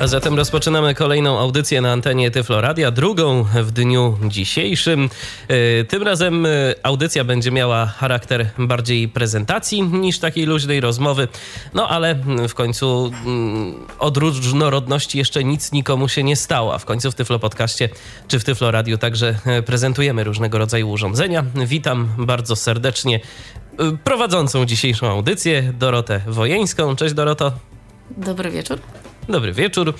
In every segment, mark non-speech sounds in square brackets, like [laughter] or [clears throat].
A zatem rozpoczynamy kolejną audycję na antenie Tyflo Radia, drugą w dniu dzisiejszym. E, tym razem e, audycja będzie miała charakter bardziej prezentacji niż takiej luźnej rozmowy. No ale w końcu mm, od różnorodności jeszcze nic nikomu się nie stało. A w końcu w Tyflo Podcaście czy w Tyflo Radiu także e, prezentujemy różnego rodzaju urządzenia. Witam bardzo serdecznie prowadzącą dzisiejszą audycję Dorotę Wojeńską. Cześć Doroto. Dobry wieczór. Dobry wieczór.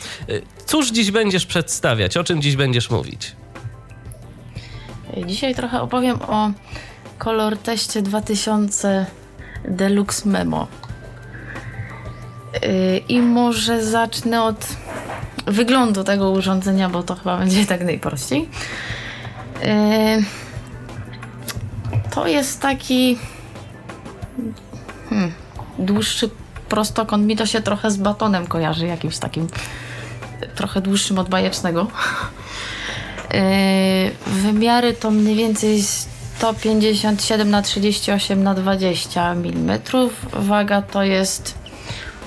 Cóż dziś będziesz przedstawiać? O czym dziś będziesz mówić? Dzisiaj trochę opowiem o Color Teście 2000 Deluxe Memo. Y, I może zacznę od wyglądu tego urządzenia, bo to chyba będzie tak najprościej. Y, to jest taki hmm, dłuższy prostokąt mi to się trochę z batonem kojarzy, jakimś takim trochę dłuższym od bajecznego. Yy, [laughs] wymiary to mniej więcej 157 na 38 na 20 mm. Waga to jest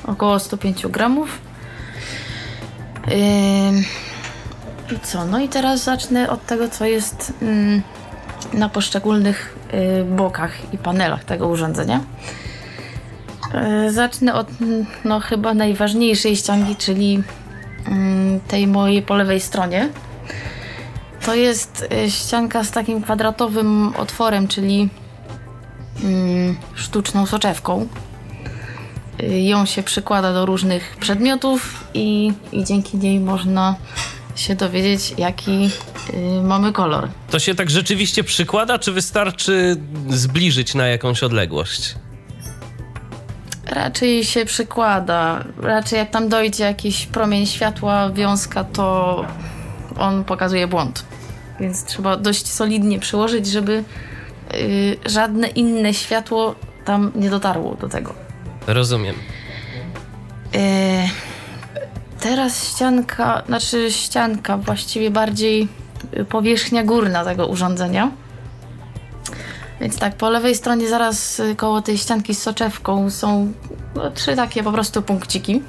około 105 gramów. Yy, I co? No i teraz zacznę od tego, co jest mm, na poszczególnych yy, bokach i panelach tego urządzenia. E, zacznę od no, chyba najważniejszej ściangi, czyli mm, tej mojej po lewej stronie. To jest e, ścianka z takim kwadratowym otworem, czyli mm, sztuczną soczewką. E, ją się przykłada do różnych przedmiotów i, i dzięki niej można się dowiedzieć, jaki y, mamy kolor. To się tak rzeczywiście przykłada, czy wystarczy zbliżyć na jakąś odległość? Raczej się przykłada. Raczej jak tam dojdzie jakiś promień światła, wiązka, to on pokazuje błąd. Więc trzeba dość solidnie przyłożyć, żeby yy, żadne inne światło tam nie dotarło do tego. Rozumiem. Yy, teraz ścianka, znaczy ścianka, właściwie bardziej powierzchnia górna tego urządzenia więc tak, po lewej stronie zaraz y, koło tej ścianki z soczewką są no, trzy takie po prostu punkciki.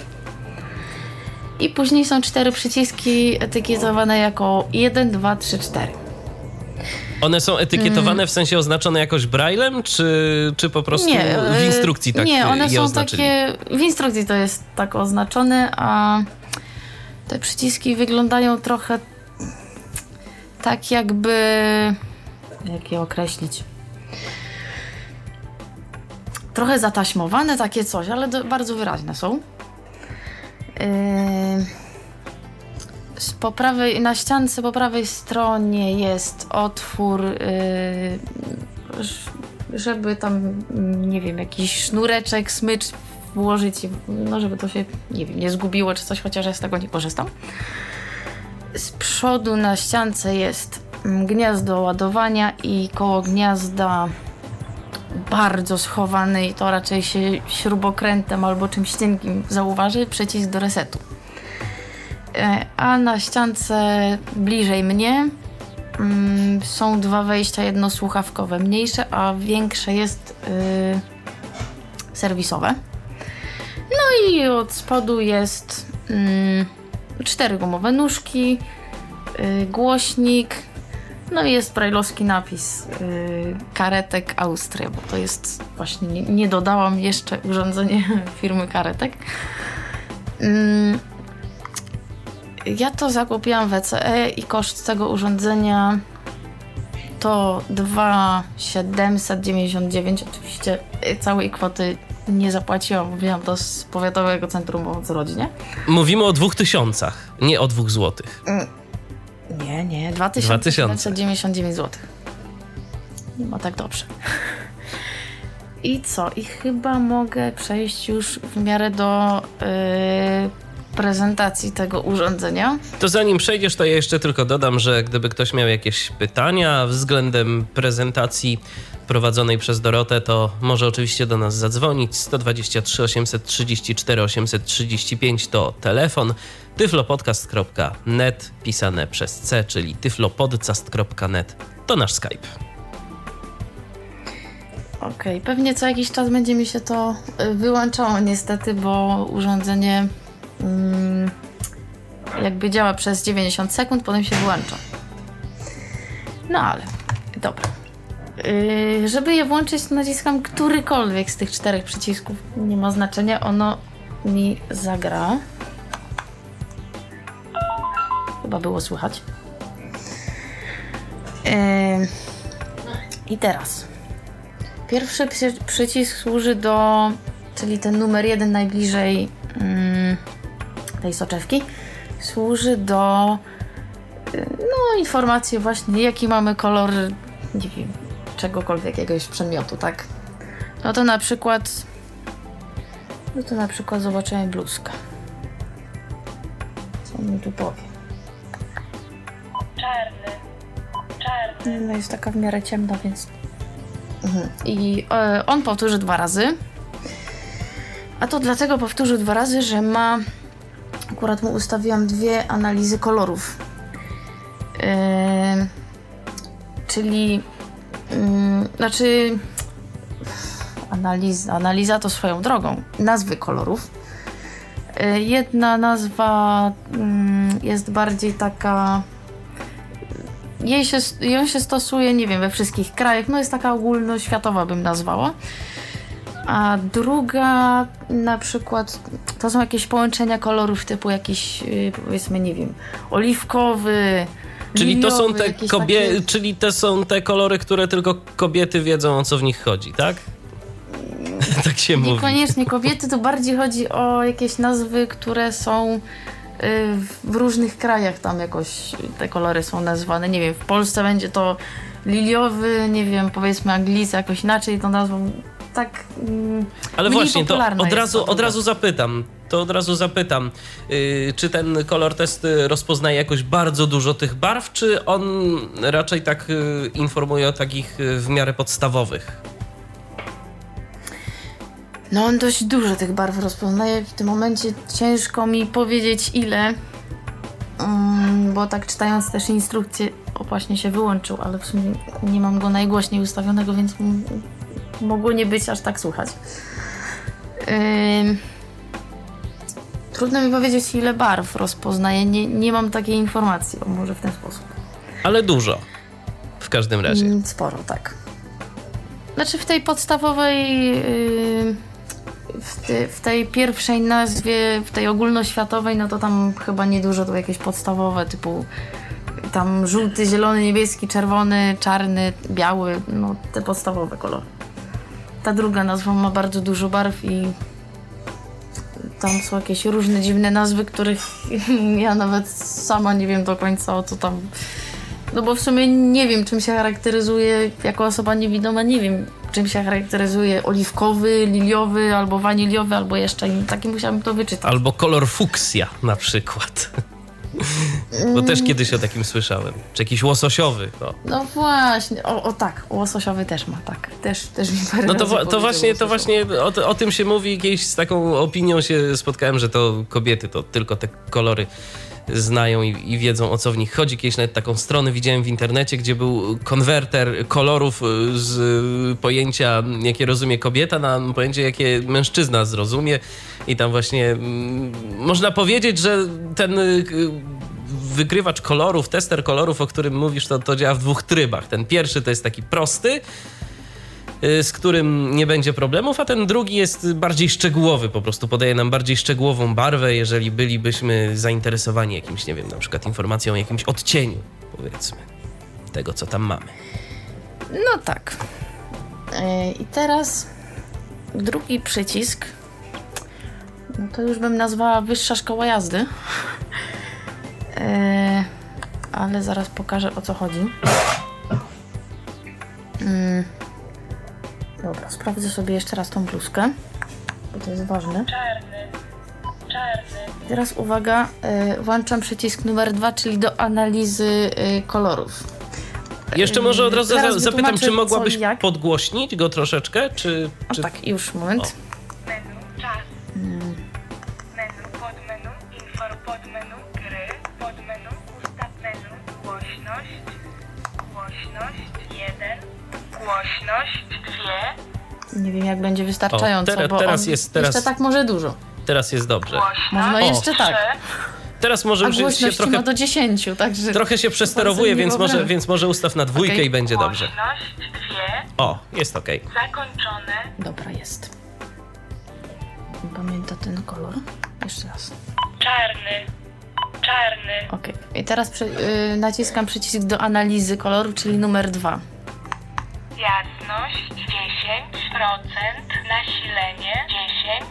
I później są cztery przyciski etykietowane jako 1, 2, 3, 4. One są etykietowane mm. w sensie oznaczone jakoś braillem, czy, czy po prostu nie, w y, instrukcji tak Nie, one są oznaczyli? takie. W instrukcji to jest tak oznaczone, a te przyciski wyglądają trochę tak, jakby. Jak je określić? Trochę zataśmowane takie coś, ale do, bardzo wyraźne są. Yy, po prawej, na ściance po prawej stronie jest otwór, yy, żeby tam, nie wiem, jakiś sznureczek, smycz włożyć, no żeby to się, nie wiem, nie zgubiło czy coś, chociaż ja z tego nie korzystam. Z przodu na ściance jest gniazdo ładowania i koło gniazda bardzo schowany i to raczej się śrubokrętem albo czymś cienkim zauważy, przycisk do resetu. E, a na ściance bliżej mnie mm, są dwa wejścia, jedno słuchawkowe mniejsze, a większe jest yy, serwisowe. No i od spodu jest yy, cztery gumowe nóżki, yy, głośnik, no i jest brajlowski napis yy, Karetek Austria, bo to jest właśnie, nie, nie dodałam jeszcze urządzenie [laughs] firmy Karetek. Yy, ja to zakupiłam w ECE i koszt tego urządzenia to 2,799. Oczywiście y, całej kwoty nie zapłaciłam, bo wzięłam to z Powiatowego Centrum Pomocy Rodzinie. Mówimy o dwóch tysiącach, nie o dwóch złotych. Nie, nie, 2799 zł. Nie ma tak dobrze. I co? I chyba mogę przejść już w miarę do yy, prezentacji tego urządzenia. To zanim przejdziesz, to ja jeszcze tylko dodam, że gdyby ktoś miał jakieś pytania względem prezentacji prowadzonej przez Dorotę, to może oczywiście do nas zadzwonić. 123 834 835 to telefon. tyflopodcast.net pisane przez C, czyli tyflopodcast.net to nasz Skype. Okej, okay. pewnie co jakiś czas będzie mi się to y, wyłączało niestety, bo urządzenie jakby działa przez 90 sekund, potem się wyłącza. No ale, dobra. Yy, żeby je włączyć, naciskam którykolwiek z tych czterech przycisków. Nie ma znaczenia, ono mi zagra. Chyba było słychać. Yy, I teraz. Pierwszy przy, przycisk służy do, czyli ten numer jeden najbliżej yy, tej soczewki, służy do no, informacji właśnie, jaki mamy kolor, nie wiem, czegokolwiek, jakiegoś przedmiotu, tak? No to na przykład, no to na przykład zobaczymy bluzkę. Co mi tu powie? Czarny. Czarny. No jest taka w miarę ciemna, więc... Mhm. I e, on powtórzy dwa razy. A to dlatego powtórzył dwa razy, że ma... Akurat mu ustawiłam dwie analizy kolorów. Yy, czyli yy, znaczy analiza, analiza to swoją drogą. Nazwy kolorów. Yy, jedna nazwa jest bardziej taka jej się, ją się stosuje, nie wiem, we wszystkich krajach, no jest taka ogólnoświatowa bym nazwała. A druga na przykład to są jakieś połączenia kolorów typu jakiś powiedzmy, nie wiem, oliwkowy, Czyli to są te kobie- takie- czyli to są te kolory, które tylko kobiety wiedzą o co w nich chodzi, tak? [laughs] tak się mówi. Niekoniecznie kobiety, to bardziej chodzi o jakieś nazwy, które są y, w różnych krajach tam jakoś te kolory są nazwane. Nie wiem, w Polsce będzie to liliowy, nie wiem, powiedzmy Anglicy jakoś inaczej to nazwą. Tak. mm, Ale właśnie, to od razu, od razu zapytam. To od razu zapytam, yy, czy ten kolor test rozpoznaje jakoś bardzo dużo tych barw, czy on raczej tak y, informuje o takich y, w miarę podstawowych? No on dość dużo tych barw rozpoznaje. W tym momencie ciężko mi powiedzieć ile. Mm, bo tak czytając też instrukcję, o właśnie się wyłączył, ale w sumie nie mam go najgłośniej ustawionego, więc mogło nie być aż tak słuchać. Ym, trudno mi powiedzieć ile barw rozpoznaje. Nie, nie mam takiej informacji, o może w ten sposób. Ale dużo. W każdym razie. Mm, Sporo, tak. Znaczy w tej podstawowej, yy, w, te, w tej pierwszej nazwie, w tej ogólnoświatowej, no to tam chyba niedużo, to jakieś podstawowe typu tam żółty, zielony, niebieski, czerwony, czarny, biały, no te podstawowe kolory. Ta druga nazwa ma bardzo dużo barw i tam są jakieś różne dziwne nazwy, których [laughs] ja nawet sama nie wiem do końca o co tam no bo w sumie nie wiem, czym się charakteryzuje jako osoba niewidoma, nie wiem, czym się charakteryzuje oliwkowy, liliowy, albo waniliowy, albo jeszcze i taki musiałabym to wyczytać. Albo kolor fuksja na przykład. [laughs] Bo też kiedyś o takim słyszałem. Czy jakiś łososiowy. No, No właśnie, o, o tak, łososiowy też ma, tak. Też, też mi parę no to, wa- to właśnie, to właśnie o, o tym się mówi. Kiedyś z taką opinią się spotkałem, że to kobiety to tylko te kolory znają i, i wiedzą o co w nich chodzi. Kiedyś nawet taką stronę widziałem w internecie, gdzie był konwerter kolorów y, z y, pojęcia, jakie rozumie kobieta, na pojęcie, jakie mężczyzna zrozumie. I tam właśnie mm, można powiedzieć, że ten y, wykrywacz kolorów, tester kolorów, o którym mówisz, to, to działa w dwóch trybach. Ten pierwszy to jest taki prosty, z którym nie będzie problemów, a ten drugi jest bardziej szczegółowy, po prostu podaje nam bardziej szczegółową barwę, jeżeli bylibyśmy zainteresowani jakimś, nie wiem, na przykład informacją o jakimś odcieniu, powiedzmy, tego, co tam mamy. No tak. E, I teraz drugi przycisk. No to już bym nazwała wyższa szkoła jazdy. E, ale zaraz pokażę o co chodzi. Mm. Dobra, sprawdzę sobie jeszcze raz tą bluzkę, bo to jest ważne. Czarny. Czarny. Teraz uwaga, e, włączam przycisk numer dwa, czyli do analizy e, kolorów. Jeszcze może od razu za- zapytam, czy mogłabyś co jak. podgłośnić go troszeczkę, czy... O czy... tak, już moment. Menu. Czas. Menu. Pod menu. Inform Podmenu gry. Podmenu ustaw menu. Głośność. Głośność. Jeden. Głośność. Dwie. Nie wiem, jak będzie wystarczająco, O, teraz- bo teraz jest- teraz- jeszcze tak może dużo. Teraz jest dobrze. No O. jeszcze tak. Teraz może A już jest się trochę, ma do 10, także... trochę się przesterowuje, więc może, więc może ustaw na dwójkę Okej. i będzie dobrze. Dwie. O, jest okej. Zakończone. Dobra, jest. Pamięta ten kolor? Jeszcze raz. Czarny. Czarny. Ok. I teraz przy, y, naciskam przycisk do analizy koloru, czyli numer 2. Jasność 10%, nasilenie 10%,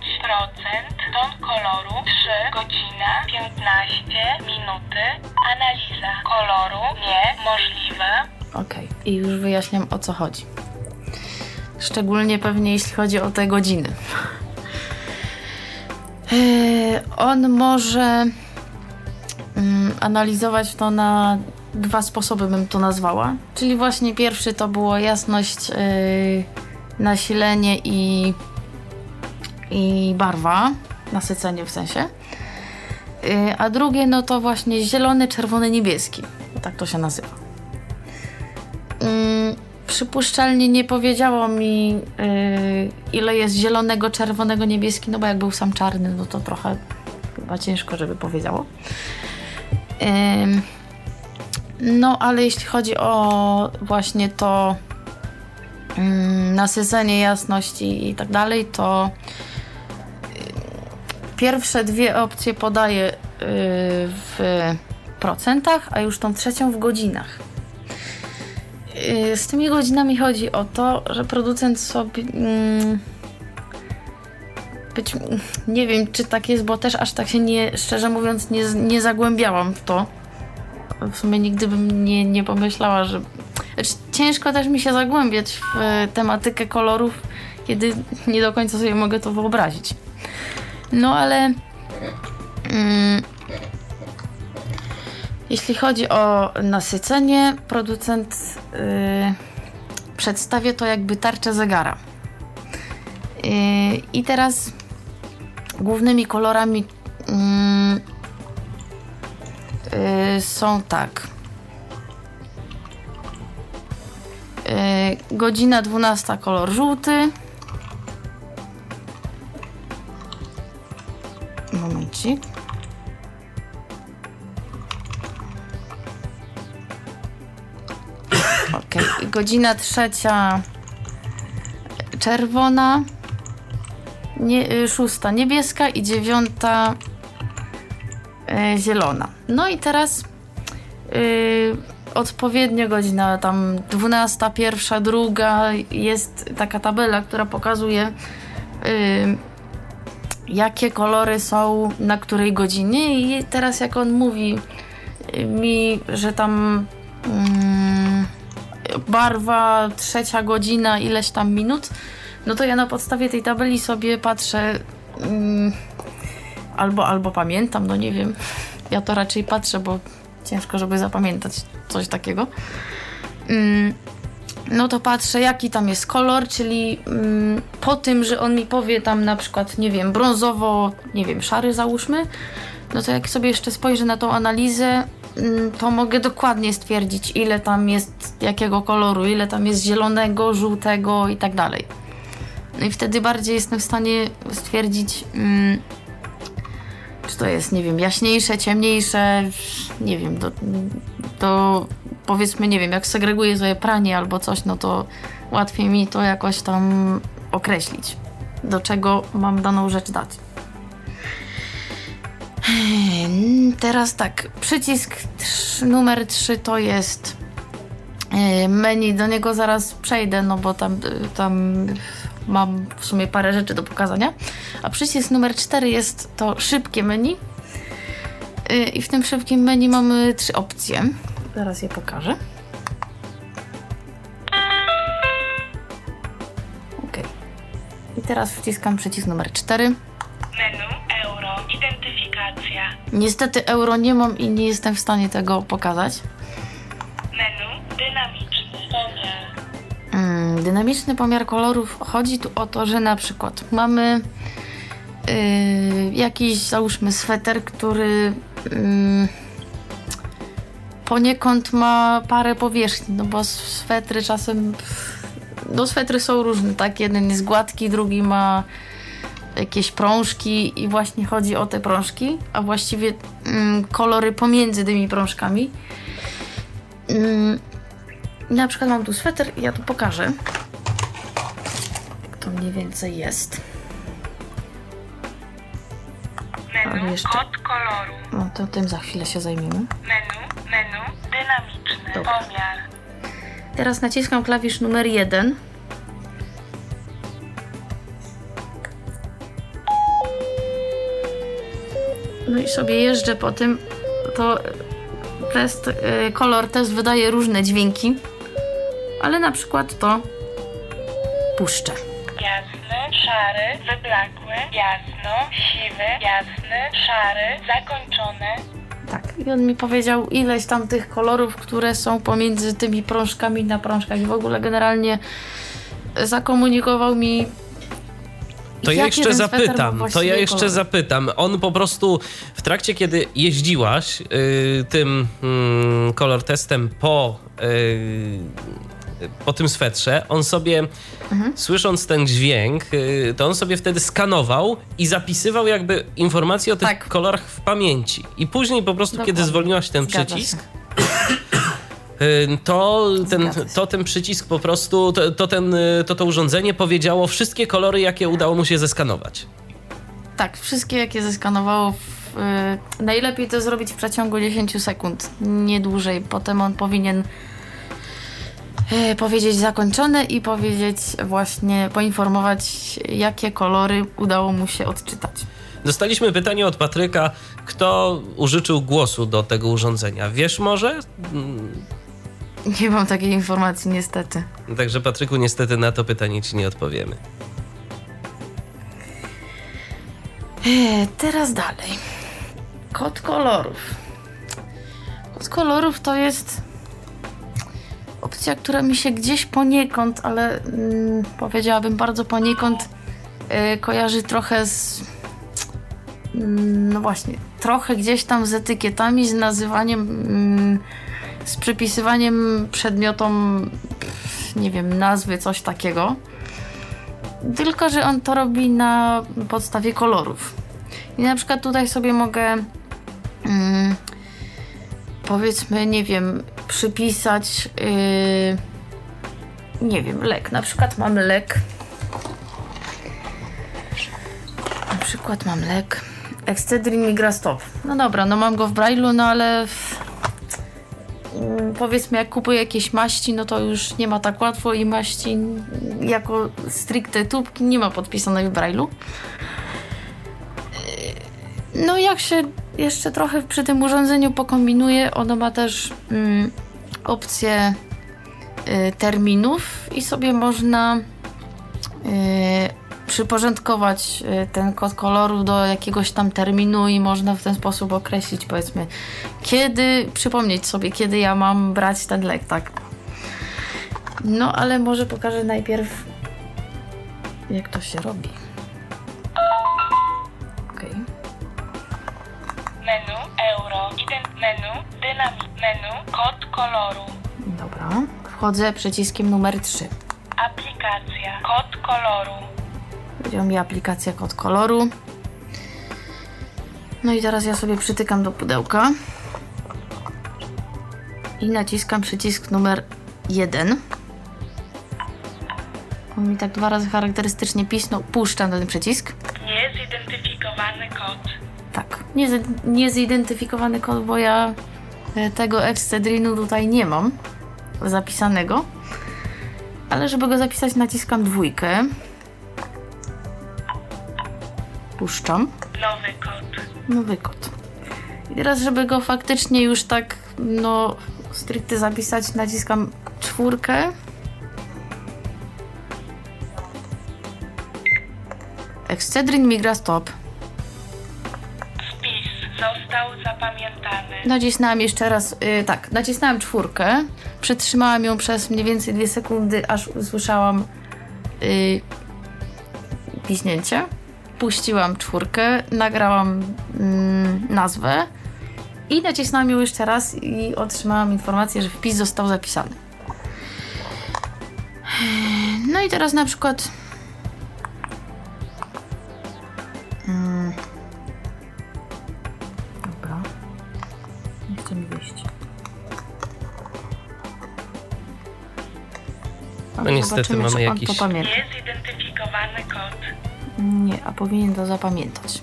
ton koloru 3 godzina 15 minuty, analiza koloru niemożliwa. Ok. I już wyjaśniam o co chodzi. Szczególnie pewnie jeśli chodzi o te godziny. Yy, On może mm, analizować to na dwa sposoby, bym to nazwała. Czyli właśnie pierwszy to było jasność, yy, nasilenie i, i barwa, nasycenie w sensie. Yy, A drugie no to właśnie zielony, czerwony, niebieski. Tak to się nazywa. Mm, przypuszczalnie nie powiedziało mi, yy, ile jest zielonego, czerwonego, niebieski, no bo jak był sam czarny, no to trochę chyba ciężko, żeby powiedziało. Ym, no, ale jeśli chodzi o właśnie to ym, nasycenie, jasności i tak dalej, to yy, pierwsze dwie opcje podaję yy, w procentach, a już tą trzecią w godzinach. Yy, Z tymi godzinami chodzi o to, że producent sobie. Mm, być, nie wiem, czy tak jest, bo też aż tak się nie, szczerze mówiąc, nie, nie zagłębiałam w to. W sumie nigdy bym nie, nie pomyślała, że. Znaczy, ciężko też mi się zagłębiać w e, tematykę kolorów, kiedy nie do końca sobie mogę to wyobrazić. No ale. Mm, jeśli chodzi o nasycenie, producent yy, przedstawia to jakby tarczę zegara. Yy, I teraz głównymi kolorami mm, yy, są tak. Yy, godzina 12 kolor żółty. Momencik. Okej, godzina trzecia czerwona, nie, y, szósta niebieska i dziewiąta y, zielona. No i teraz y, odpowiednio godzina tam dwunasta, pierwsza, druga jest taka tabela, która pokazuje y, jakie kolory są na której godzinie i teraz jak on mówi y, mi, że tam mm, barwa, trzecia godzina, ileś tam minut, no to ja na podstawie tej tabeli sobie patrzę mm, albo, albo pamiętam, no nie wiem. Ja to raczej patrzę, bo ciężko, żeby zapamiętać coś takiego. Mm, no to patrzę, jaki tam jest kolor, czyli mm, po tym, że on mi powie tam na przykład, nie wiem, brązowo, nie wiem, szary załóżmy, no to jak sobie jeszcze spojrzę na tą analizę, mm, to mogę dokładnie stwierdzić, ile tam jest jakiego koloru, ile tam jest zielonego, żółtego i tak dalej. No i wtedy bardziej jestem w stanie stwierdzić, mm, czy to jest, nie wiem, jaśniejsze, ciemniejsze, nie wiem, do, do powiedzmy, nie wiem, jak segreguję sobie pranie albo coś, no to łatwiej mi to jakoś tam określić, do czego mam daną rzecz dać. Hmm, Teraz tak, przycisk numer 3 to jest e, menu, do niego zaraz przejdę, no bo tam, tam mam w sumie parę rzeczy do pokazania. A przycisk numer 4 jest to szybkie menu. Y, I w tym szybkim menu mamy trzy opcje. Zaraz je pokażę. Ok. I teraz wciskam przycisk numer 4. Menu euro. Identyfikacja. Niestety euro nie mam i nie jestem w stanie tego pokazać. Mm, dynamiczny pomiar kolorów. Chodzi tu o to, że na przykład mamy yy, jakiś, załóżmy, sweter, który mm, poniekąd ma parę powierzchni, no bo swetry czasem, no swetry są różne, tak? Jeden jest gładki, drugi ma jakieś prążki i właśnie chodzi o te prążki, a właściwie mm, kolory pomiędzy tymi prążkami. Mm, na przykład mam tu sweter i ja tu pokażę. To mniej więcej jest. Menu, jeszcze- kod koloru. No to tym za chwilę się zajmiemy. Menu, menu, dynamiczny, Dobra. pomiar. Teraz naciskam klawisz numer 1. No i sobie jeżdżę po tym. To test, y, kolor test wydaje różne dźwięki, ale na przykład to puszczę. Jasny, szary, wyblakły, jasno, siwy, jasny, szary, zakończony, Tak, i on mi powiedział ileś tam tych kolorów, które są pomiędzy tymi prążkami na prążkach i w ogóle generalnie zakomunikował mi To ja jeszcze zapytam, to ja jeszcze kolor. zapytam. On po prostu w trakcie, kiedy jeździłaś yy, tym mm, kolor testem po, yy, po tym swetrze, on sobie, Mhm. słysząc ten dźwięk, yy, to on sobie wtedy skanował i zapisywał jakby informacje o tych Tak. kolorach w pamięci. I później po prostu, kiedy Dokładnie. zwolniłaś ten Zgadza przycisk. Y, to ten, to ten przycisk po prostu, to, to, ten, y, to to urządzenie powiedziało wszystkie kolory, jakie udało mu się zeskanować. Tak, wszystkie jakie zeskanowało. Y, najlepiej to zrobić w przeciągu 10 sekund, nie dłużej. Potem on powinien y, powiedzieć zakończone i powiedzieć właśnie, poinformować, jakie kolory udało mu się odczytać. Dostaliśmy pytanie od Patryka, kto użyczył głosu do tego urządzenia. Wiesz może? Mm, [laughs] Nie mam takiej informacji, niestety. Także Patryku, niestety na to pytanie ci nie odpowiemy. E, Teraz dalej. Kod kolorów. Kod kolorów to jest opcja, która mi się gdzieś poniekąd, ale mm, powiedziałabym bardzo poniekąd, e, kojarzy trochę z. mm, no właśnie, trochę gdzieś tam z etykietami, z nazywaniem, mm, z przypisywaniem przedmiotom, pff, nie wiem, nazwy, coś takiego. Tylko, że on to robi na podstawie kolorów. I na przykład tutaj sobie mogę mm, powiedzmy, nie wiem, przypisać yy, nie wiem, lek. Na przykład mam lek. Na przykład mam lek Excedrin Migrastop. No dobra, no mam go w Braille'u, no ale w, mm, powiedzmy jak kupuję jakieś maści, no to już nie ma tak łatwo i maści jako stricte tubki nie ma podpisanej w Braille'u. Yy, No jak się jeszcze trochę przy tym urządzeniu pokombinuje, ono ma też mm, opcję y, terminów i sobie można y, przyporządkować y, ten kod koloru do jakiegoś tam terminu i można w ten sposób określić powiedzmy kiedy, przypomnieć sobie kiedy ja mam brać ten lek, tak. No ale może pokażę najpierw jak to się robi. Menu, kod koloru, Dobra. Wchodzę przyciskiem numer 3. aplikacja, kod koloru, Powiedział mi aplikacja kod koloru. No i teraz ja sobie przytykam do pudełka. I naciskam przycisk numer 1. On mi tak dwa razy charakterystycznie pisnął. Puszczam ten przycisk. niezidentyfikowany kod, Tak. Nie, niezidentyfikowany kod, bo ja tego Excedrinu tutaj nie mam zapisanego. Ale żeby go zapisać, naciskam dwójkę. Puszczam. nowy kod, Nowy kod. I teraz, żeby go faktycznie już tak, no, stricte zapisać, naciskam czwórkę. Excedrin migra stop. Nacisnąłem jeszcze raz, y, tak, nacisnąłem czwórkę, przytrzymałam ją przez mniej więcej dwie sekundy, aż usłyszałam y, piśnięcie. Puściłam czwórkę, nagrałam mm, nazwę I nacisnąłem ją jeszcze raz i otrzymałam informację, że wpis został zapisany. No i teraz na przykład. Nie chce mi wyjść. No niestety, Zobaczymy, mamy czy jakiś- to pamięta. Niezidentyfikowany kod. Nie, a powinien to zapamiętać.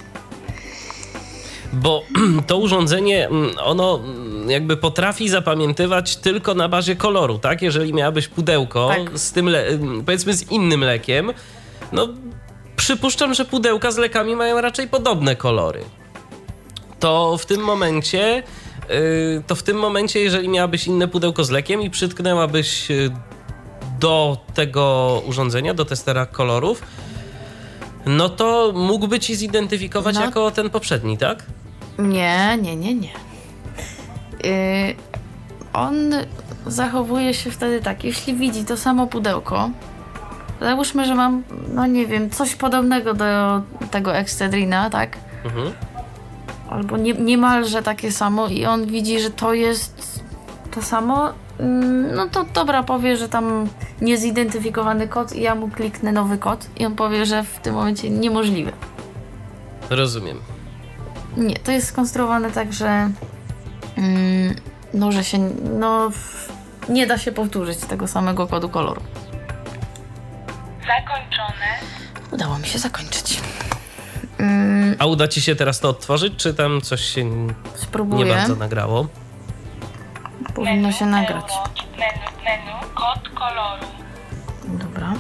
Bo [clears throat] to urządzenie, mm, ono mm, jakby potrafi zapamiętywać tylko na bazie koloru, tak? Jeżeli miałabyś pudełko Tak. z tym, le- mm, powiedzmy z innym lekiem, no przypuszczam, że pudełka z lekami mają raczej podobne kolory. To w tym momencie, to w tym momencie, jeżeli miałabyś inne pudełko z lekiem i przytknęłabyś yy, do tego urządzenia, do testera kolorów, no to mógłby ci zidentyfikować No. jako ten poprzedni, tak? Nie, nie, nie, nie. Yy, on zachowuje się wtedy tak, jeśli widzi to samo pudełko, załóżmy, że mam, no nie wiem, coś podobnego do tego Excedrina, tak? Mhm. Albo nie, niemalże takie samo i on widzi, że to jest to samo, mm, no to dobra, powie, że tam niezidentyfikowany kod i ja mu kliknę nowy kod i on powie, że w tym momencie niemożliwe. Rozumiem. Nie, to jest skonstruowane tak, że mm, no, że się no nie da się powtórzyć tego samego kodu koloru. Zakończone. Udało mi się zakończyć. Mm, A uda ci się teraz to odtworzyć, czy tam coś się n- nie spróbuję. bardzo nagrało? Powinno się nagrać. Menu, menu. Kod koloru. Dobra,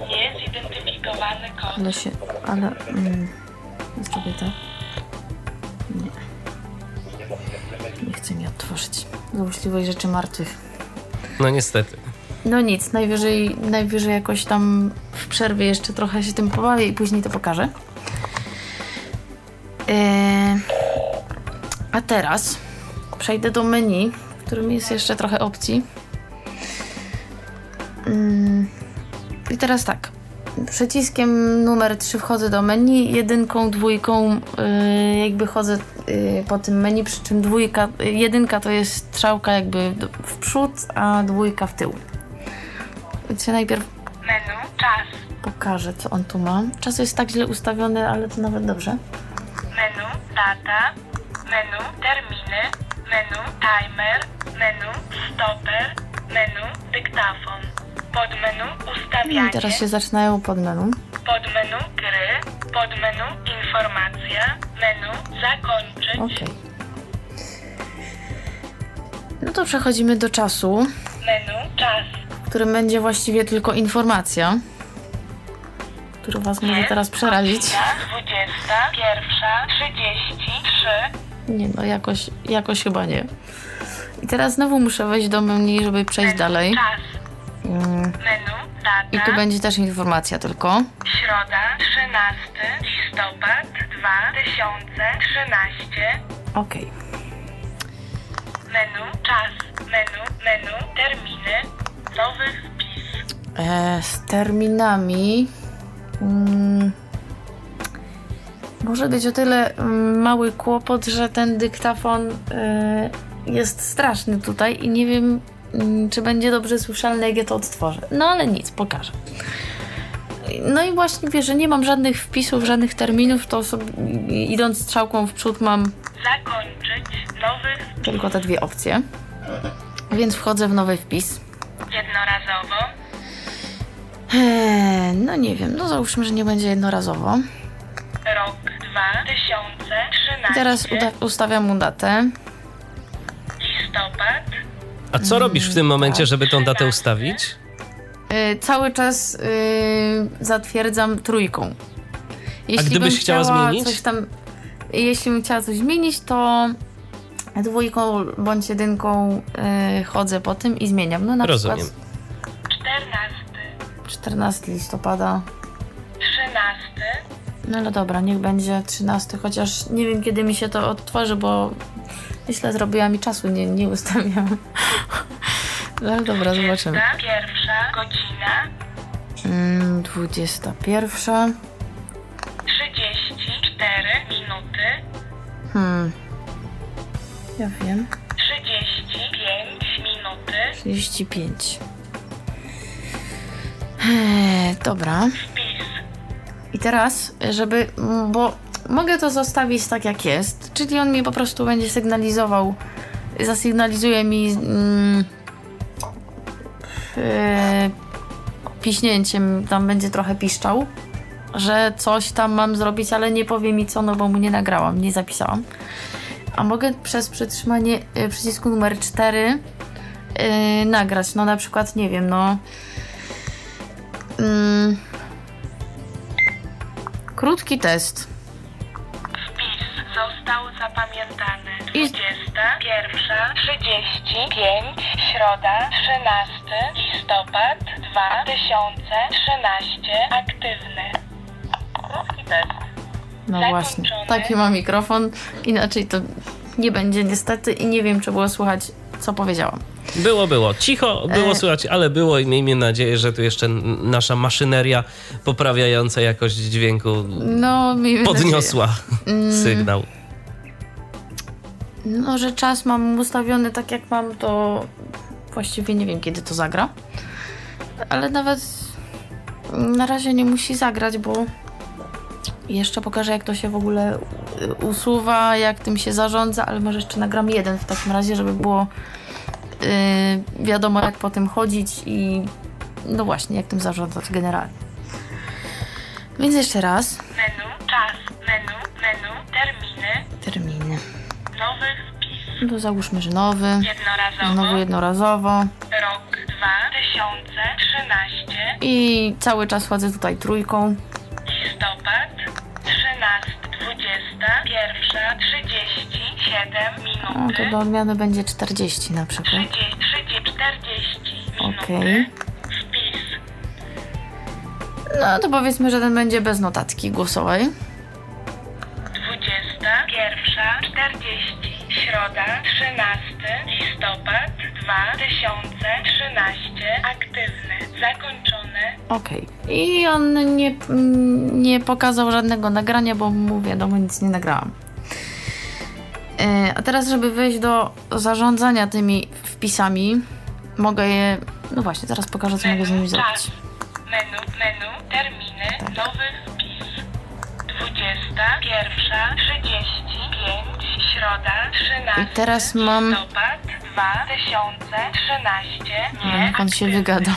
Niezidentyfikowany kod. ale się, ale mm, zrobię tak. Nie. Nie chce mi odtworzyć. Złośliwość rzeczy martwych. No niestety. No nic, najwyżej, najwyżej jakoś tam w przerwie jeszcze trochę się tym pobawię i później to pokażę. Eee, a teraz przejdę do menu, w którym jest jeszcze trochę opcji. Mm, I teraz tak. Przyciskiem numer 3 wchodzę do menu, jedynką, dwójką yy, jakby chodzę yy, po tym menu, przy czym dwójka, yy, jedynka to jest strzałka jakby w przód, a dwójka w tył. Więc ja najpierw Menu. Czas. pokażę, co on tu ma. Czas jest tak źle ustawiony, ale to nawet dobrze. Menu. Data. Menu. Terminy. Menu. Timer. Menu. Stopper. Menu. Dyktafon. Podmenu. No Ustawianie. i teraz się zaczynają pod menu. Podmenu. Gry. Podmenu. Informacja. Menu. Zakończyć. Okej. No to przechodzimy do czasu, Menu. Czas. Którym będzie właściwie tylko informacja, który Was może teraz przerazić. Godzina 21. 33. Nie no, jakoś, jakoś chyba nie. I teraz znowu muszę wejść do menu, żeby przejść dalej. Czas. Mm, Menu. Data. I tu będzie też informacja tylko. Środa, 13 listopad 2013. Okej. Menu, czas, menu, menu, terminy, nowy wpis. E, z terminami. Mm, może być o tyle mm, mały kłopot, że ten dyktafon e, jest straszny tutaj i nie wiem, mm, czy będzie dobrze słyszalny, jak ja to odtworzę. No ale nic, pokażę. No i właśnie wiesz, że nie mam żadnych wpisów, żadnych terminów, to sobie, idąc strzałką w przód mam Zakończyć, nowy tylko te dwie opcje. Więc wchodzę w nowy wpis. Jednorazowo, Eee, no nie wiem, no załóżmy, że nie będzie jednorazowo. rok 2013. I teraz uda- ustawiam mu datę. Listopad, A co robisz w tym momencie, żeby tą datę ustawić? Yy, cały czas yy, zatwierdzam trójką. Jeśli gdybyś bym chciała zmienić? Coś tam, jeśli bym chciała coś zmienić, to dwójką bądź jedynką yy, chodzę po tym i zmieniam. No na Rozumiem. przykład 14, 14 listopada. 13, No ale dobra, niech będzie 13, chociaż nie wiem kiedy mi się to odtworzy, bo źle zrobiłam i czasu nie, nie ustawiam. [laughs] No ale dobra, zobaczymy. pierwsza godzina, Mm, 21. 34 minuty, Hmm. Ja wiem. 35 minuty. 35. Eee, dobra. Wpis. I teraz, żeby, bo mogę to zostawić tak jak jest, czyli on mi po prostu będzie sygnalizował, zasygnalizuje mi mm, e, piśnięciem, tam będzie trochę piszczał, że coś tam mam zrobić, ale nie powie mi co, no bo mu nie nagrałam, nie zapisałam. A mogę przez przytrzymanie e, przycisku numer 4 e, nagrać, no na przykład, nie wiem, no... Mm, Krótki test. Wpis został zapamiętany. I- 21, 35, środa, 13 listopad 2013, aktywny. Krótki test. No Zakończone. właśnie, taki ma mikrofon. Inaczej to nie będzie niestety i nie wiem, czy było słychać, co powiedziałam. Było, było. Cicho było E. słychać, ale było i miejmy nadzieję, że tu jeszcze nasza maszyneria poprawiająca jakość dźwięku No, podniosła [laughs] Mm. sygnał. nadzieję. No, że czas mam ustawiony tak, jak mam, to właściwie nie wiem, kiedy to zagra. Ale nawet na razie nie musi zagrać, bo jeszcze pokażę, jak to się w ogóle y, usuwa, jak tym się zarządza, ale może jeszcze nagram jeden w takim razie, żeby było y, wiadomo, jak po tym chodzić i no właśnie, jak tym zarządzać generalnie. Więc jeszcze raz. Menu, czas, menu, menu, terminy, Terminy. nowy wpis. No załóżmy, że nowy. Jednorazowo, Znowu jednorazowo. rok 2013, I cały czas chodzę tutaj trójką. listopad, 13, 20, pierwsza, 37 O, minuty. to do odmiany będzie 40 na przykład. 30, 30, 40 minuty. Okej. Wpis. No to powiedzmy, że ten będzie bez notatki głosowej. 20, pierwsza, 40, środa, 13, listopad, 2013, aktywny, zakończony, Okej. I on nie, nie pokazał żadnego nagrania, bo mu wiadomo, nic nie nagrałam. E, A teraz, żeby wejść do zarządzania tymi wpisami, mogę je. No właśnie, teraz pokażę, co mogę z nimi zrobić. menu, menu, terminy, nowy wpis, 20, pierwsza, 35, środa, 13, I teraz mam- listopad, 2013, nie, on się wygada.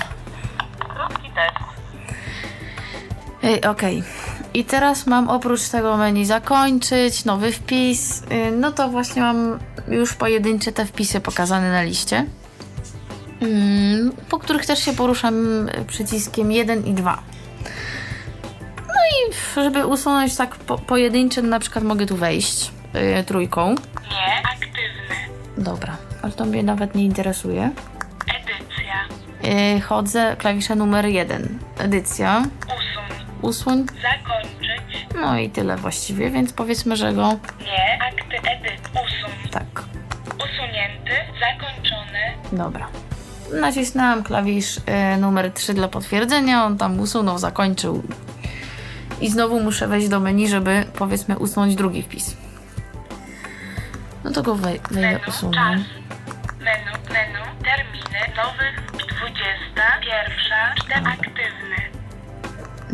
Ej, Okej. I teraz mam oprócz tego menu zakończyć, nowy wpis. Y, No to właśnie mam już pojedyncze te wpisy pokazane na liście. Mm, Po których też się poruszam y, przyciskiem 1 i 2. No i żeby usunąć tak po, pojedyncze, na przykład mogę tu wejść y, trójką. Nie, aktywny. Dobra, ale to mnie nawet nie interesuje. Edycja. Y, Chodzę, klawisze numer 1. Edycja. Usuń. Usuń. Zakończyć. No i tyle właściwie, więc powiedzmy, że go Nie, akty edyt. Usuń. tak. Usunięty. Zakończony. Dobra. Nacisnęłam klawisz y, numer 3 dla potwierdzenia, on tam usunął, zakończył. I znowu muszę wejść do menu, żeby powiedzmy usunąć drugi wpis. No to go wej- wejdę, Menu. usunę. Czas. Menu. Menu. Terminy. Nowy. 20. Pierwsza. 4. Aktywny.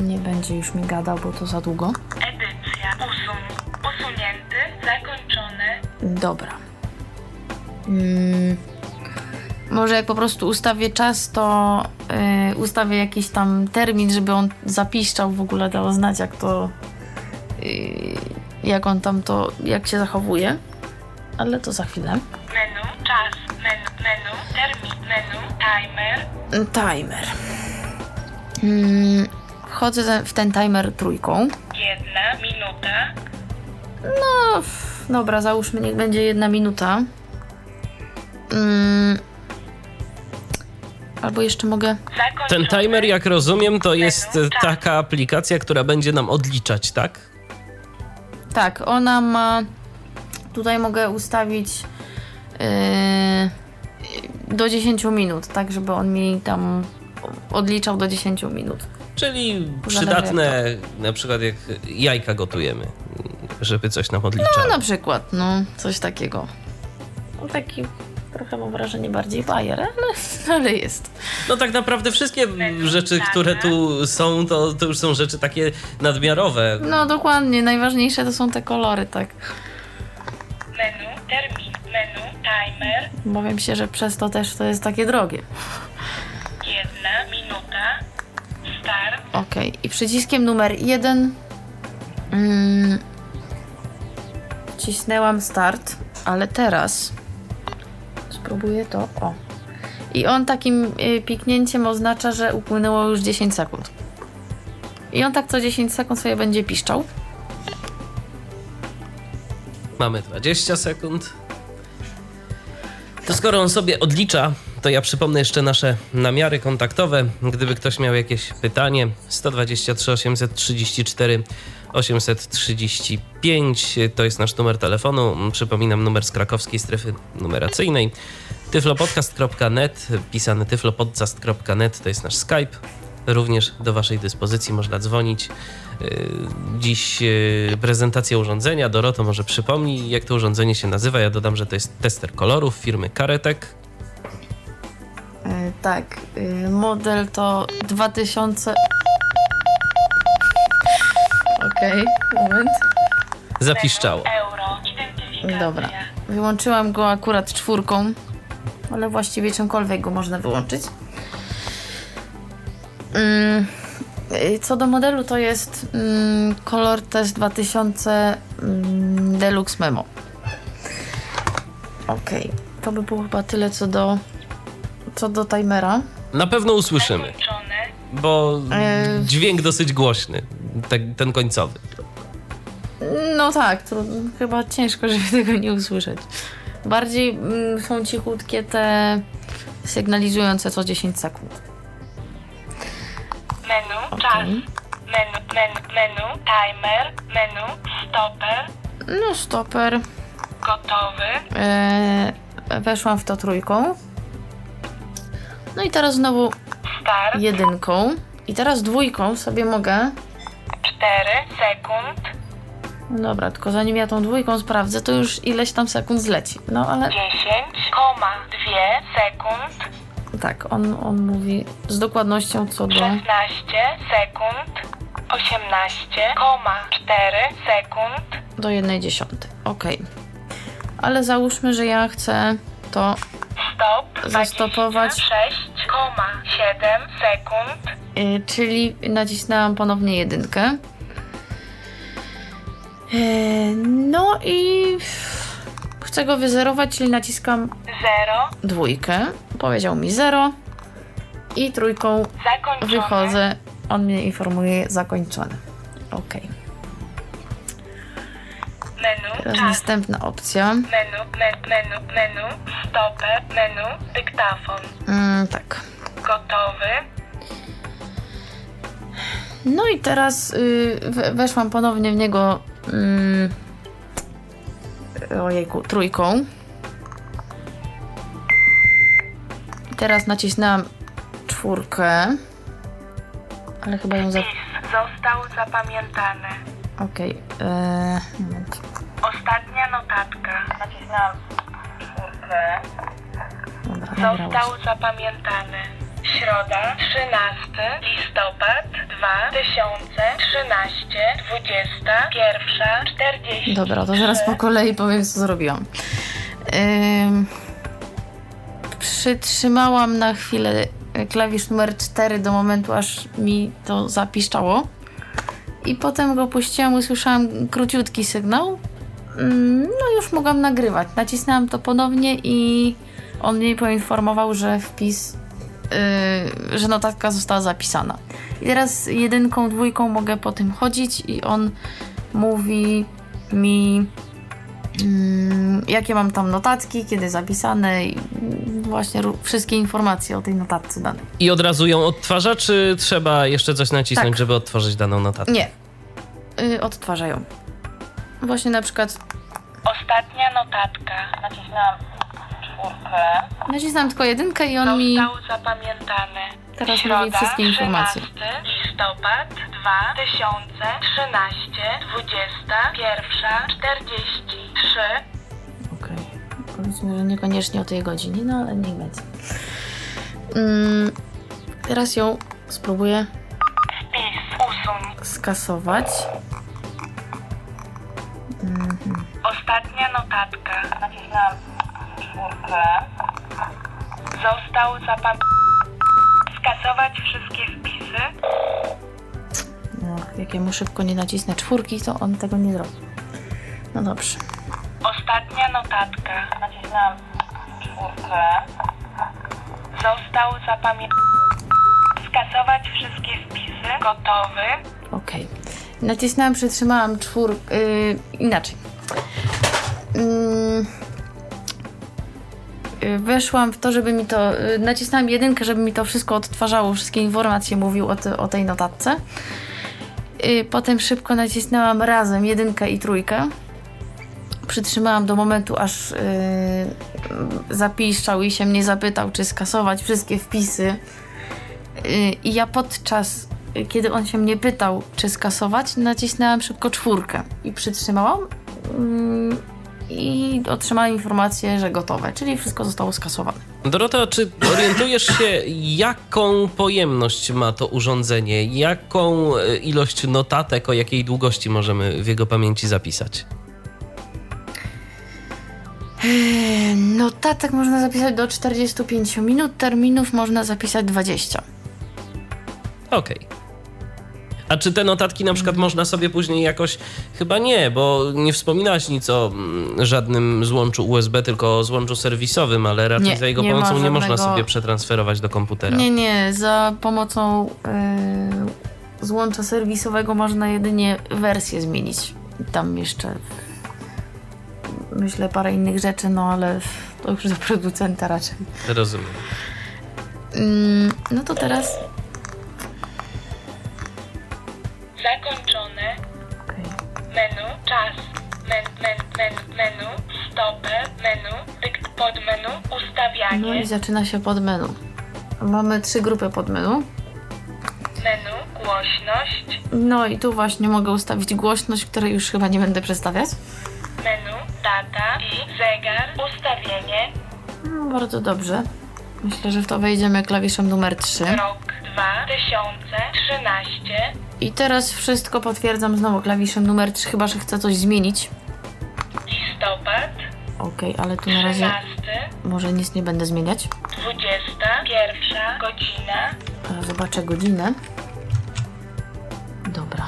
Nie będzie już mi gadał, bo to za długo. Edycja. Usuń. Usunięty. Zakończony. Dobra. Mm, może jak po prostu ustawię czas, to y, ustawię jakiś tam termin, żeby on zapiszczał w ogóle, dał znać jak to, y, jak on tam to, jak się zachowuje. Ale to za chwilę. Menu. Czas. Menu. Menu. Termin. Menu. Timer. Timer. Mm, wchodzę w ten timer trójką. Jedna minuta. No, dobra, załóżmy, niech będzie jedna minuta. Mm, albo jeszcze mogę. Ten timer, jak rozumiem, to jest Menu. e, taka aplikacja, która będzie nam odliczać, tak? Tak, ona ma. Tutaj mogę ustawić yy, do 10 minut, tak, żeby on mi tam odliczał do 10 minut. Czyli przydatne, na przykład jak jajka gotujemy. żeby coś nam No odliczało. na przykład, no coś takiego. No, taki trochę mam wrażenie bardziej bajer, ale, ale jest. No tak naprawdę wszystkie rzeczy, które tu są, to, to już są rzeczy takie nadmiarowe. No dokładnie, najważniejsze to są te kolory, tak. Menu, termin, menu, timer, Obawiam się, że przez to też to jest takie drogie. Okej, i przyciskiem numer jeden mm, wcisnęłam start, ale teraz spróbuję to. O. I on takim y, piknięciem oznacza, że upłynęło już 10 sekund. I on tak co 10 sekund sobie będzie piszczał. Mamy 20 sekund. To skoro on sobie odlicza, to ja przypomnę jeszcze nasze namiary kontaktowe. Gdyby ktoś miał jakieś pytanie, 123 834 835 to jest nasz numer telefonu. Przypominam numer z krakowskiej strefy numeracyjnej. tyflopodcast.net, pisany tyflopodcast.net to jest nasz Skype. Również do Waszej dyspozycji można dzwonić. Yy, Dziś yy, prezentacja urządzenia. Doroto może przypomni, jak to urządzenie się nazywa. Ja dodam, że to jest tester kolorów firmy Karetek. Tak, y, model to 2000. Okej, moment. Zapiszczało. Dobra. Wyłączyłam go akurat czwórką, ale właściwie czymkolwiek go można wyłączyć. Mm, y, Co do modelu, to jest mm, Color Test 2000 mm, Deluxe Memo. Okej, to by było chyba tyle co do, co do timera. Na pewno usłyszymy, bo E, dźwięk dosyć głośny, ten, ten końcowy. No tak, to chyba ciężko, [laughs] żeby tego nie usłyszeć. Bardziej mm, są cichutkie te sygnalizujące co 10 sekund. menu, czas, menu, menu, menu, timer, menu, stopper, No, stoper. gotowy, E, weszłam w to trójką. No i teraz znowu start, jedynką. I teraz dwójką sobie mogę. 4 sekund, dobra, tylko zanim ja tą dwójką sprawdzę, to już ileś tam sekund zleci. No ale 10, koma, 2 sekund, tak, on, on mówi z dokładnością co do. 16 sekund, 18, koma, 4 sekund, do jednej dziesiątej. Okej. Ale załóżmy, że ja chcę to stop, Zastopować. 6, koma, 7 sekund, Y, czyli nacisnęłam ponownie jedynkę. Y, no i chcę go wyzerować, czyli naciskam 0, dwójkę. Powiedział mi 0 i trójką zakończone, wychodzę. On mnie informuje zakończone. Teraz czas, następna opcja. menu, menu, menu, menu, stopper, menu, dyktafon, Mm, tak. gotowy, No i teraz y, we- weszłam ponownie w niego. Mm, ojejku, trójką. Teraz nacisnęłam czwórkę. Ale chyba ją za. został zapamiętany. Okej. e, moment. Ostatnia notatka. Nacisnęłam czwórkę. Został zapamiętany. Środa, 13 listopad 2013, 21, 40. Dobra, to zaraz po kolei powiem, co zrobiłam. Ym, przytrzymałam na chwilę klawisz numer 4 do momentu, aż mi to zapiszczało. I potem go puściłam, usłyszałam króciutki sygnał. Ym, No już mogłam nagrywać. Nacisnęłam to ponownie i on mnie poinformował, że wpis, yy, że notatka została zapisana. I teraz jedynką, dwójką mogę po tym chodzić i on mówi mi, mm, jakie mam tam notatki, kiedy zapisane i mm, właśnie wszystkie informacje o tej notatce danej. I od razu ją odtwarza, czy trzeba jeszcze coś nacisnąć, Tak. żeby odtworzyć daną notatkę? Nie. Y, odtwarzają. Właśnie na przykład Ostatnia notatka. Nacisnęłam czwórkę. nacisnąłem tylko jedynkę i on mi... Został zapamiętany. teraz Środa, mówi wszystkie informacje. 13 listopad 2013, 21, 43. Okej. Powiedzmy, że niekoniecznie o tej godzinie, no ale niech będzie. Mm, teraz ją spróbuję Wpis usuń. skasować. Ostatnia notatka. Nacisnęłam czwórkę. Został zapam... Skasować wszystkie wpisy. No, jak ja mu szybko nie nacisnę czwórki, to on tego nie zrobi. No dobrze. Ostatnia notatka. Nacisnęłam czwórkę. Został zapamiętany. Skasować wszystkie wpisy. Gotowy. Okej. Nacisnęłam, przytrzymałam czwór... Yy, inaczej. Weszłam w to, żeby mi to... Yy, nacisnęłam jedynkę, żeby mi to wszystko odtwarzało, wszystkie informacje mówił o, o tej notatce. Yy, potem szybko nacisnęłam razem jedynkę i trójkę. Przytrzymałam do momentu, aż yy, zapiszczał i się mnie zapytał, czy skasować wszystkie wpisy. Yy, I ja podczas, y, kiedy on się mnie pytał, czy skasować, nacisnęłam szybko czwórkę i przytrzymałam. Yy, I otrzymałam informację, że gotowe, czyli wszystko zostało skasowane. Dorota, czy orientujesz się, jaką pojemność ma to urządzenie? Jaką e, ilość notatek, o jakiej długości możemy w jego pamięci zapisać? Yy, Notatek można zapisać do 45 minut, terminów można zapisać 20. Okej. A czy te notatki na przykład można sobie później jakoś. Chyba nie, bo nie wspominałaś nic o mm, żadnym złączu USB, tylko o złączu serwisowym, ale raczej Nie, za jego nie ma pomocą nie można żadnego- sobie przetransferować do komputera. Nie, nie, za pomocą yy, złącza serwisowego można jedynie wersję zmienić. Tam jeszcze myślę parę innych rzeczy, no ale to już do producenta raczej. Rozumiem. Mm, no to teraz. Zakończone. okej. Menu. Czas. Men, men, men, menu. Stopę. Menu. Dykt pod menu. No Ustawianie. i zaczyna się pod menu. Mamy trzy grupy pod menu. Menu. Głośność. No i tu właśnie mogę ustawić głośność, której już chyba nie będę przedstawiać. Menu. Data. I zegar. Ustawienie. No, bardzo dobrze. Myślę, że w to wejdziemy klawiszem numer 3. Rok 2013. I teraz wszystko potwierdzam znowu klawiszem numer 3, chyba że chcę coś zmienić. Listopad. Okej, ale tu na razie 13. może nic nie będę zmieniać. 21. Godzina. Ale zobaczę godzinę. Dobra.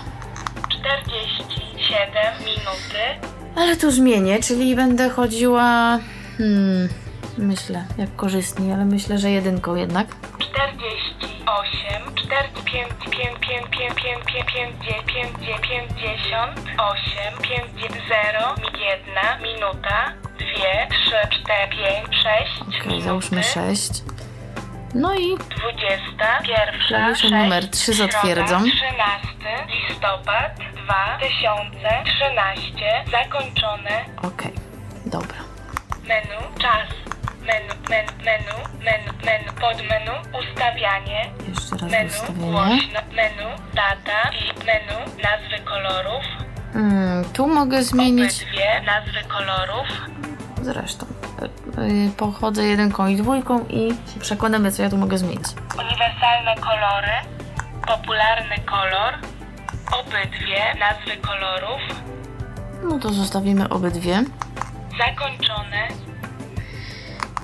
47 minuty. Ale tu zmienię, czyli będę chodziła. Hmm, myślę, jak korzystniej, ale myślę, że jedynką jednak. 48, 45, 5, 5, 5, 5, 5, 5, 5, 58, 5, 0, 1 minuta, 2, 3, 4, 5, 6 Okej, załóżmy 6. No i 21, Klawiszem 6, numer trzy zatwierdzam. Środa, 13 listopad 2013, zakończone, okej, dobra. menu, czas, menu, men, menu, menu, menu, pod menu, ustawianie, Jeszcze raz Menu, ustawienie. głośno, menu, data i menu, nazwy kolorów, Hmm, tu mogę zmienić. obydwie nazwy kolorów, Zresztą. Yy, pochodzę jedynką i dwójką i się przekonamy, co ja tu mogę zmienić. uniwersalne kolory, popularny kolor, obydwie nazwy kolorów, No to zostawimy obydwie. zakończone,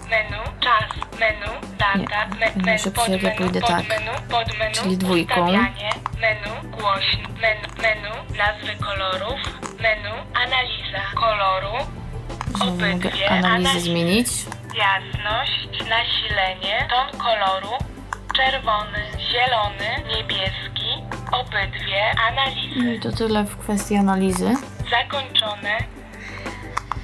menu, czas, menu, data, me, szybciej, pod menu, pójdę pod tak. menu, pod menu, Czyli dwójką. menu, głośno, menu, menu, nazwy kolorów, menu, analiza koloru, Obydwie analizę analizy. zmienić. Jasność, nasilenie, ton koloru, czerwony, zielony, niebieski, obydwie No analizy. i to tyle w kwestii analizy. Zakończone.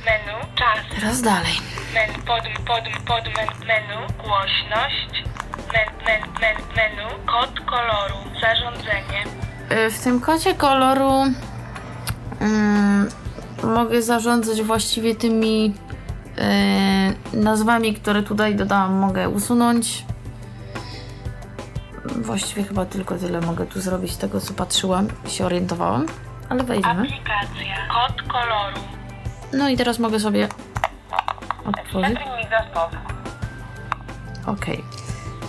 Menu, czas, Teraz dalej. men, pod, pod, pod men, menu, głośność, men, men, men, menu, kod koloru, zarządzenie. Y, W tym kodzie koloru mm, mogę zarządzać właściwie tymi y, nazwami, które tutaj dodałam. Mogę usunąć. Właściwie chyba tylko tyle mogę tu zrobić z tego, co patrzyłam i się orientowałam. Ale wejdziemy. Aplikacja. Kod koloru. No i teraz mogę sobie otworzyć. Okej.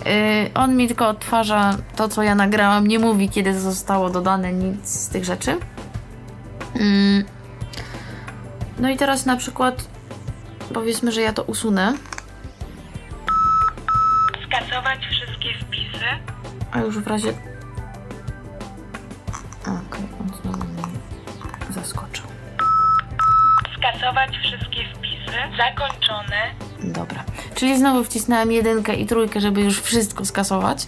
Yy, on mi tylko odtwarza to, co ja nagrałam. Nie mówi, kiedy zostało dodane nic z tych rzeczy. Mm. No i teraz na przykład powiedzmy, że ja to usunę, Skasować wszystkie wpisy. a już w razie... Okej, on znowu mnie zaskoczył. Skasować wszystkie wpisy. Zakończone. Dobra. Czyli znowu wcisnąłem jedynkę i trójkę, żeby już wszystko skasować.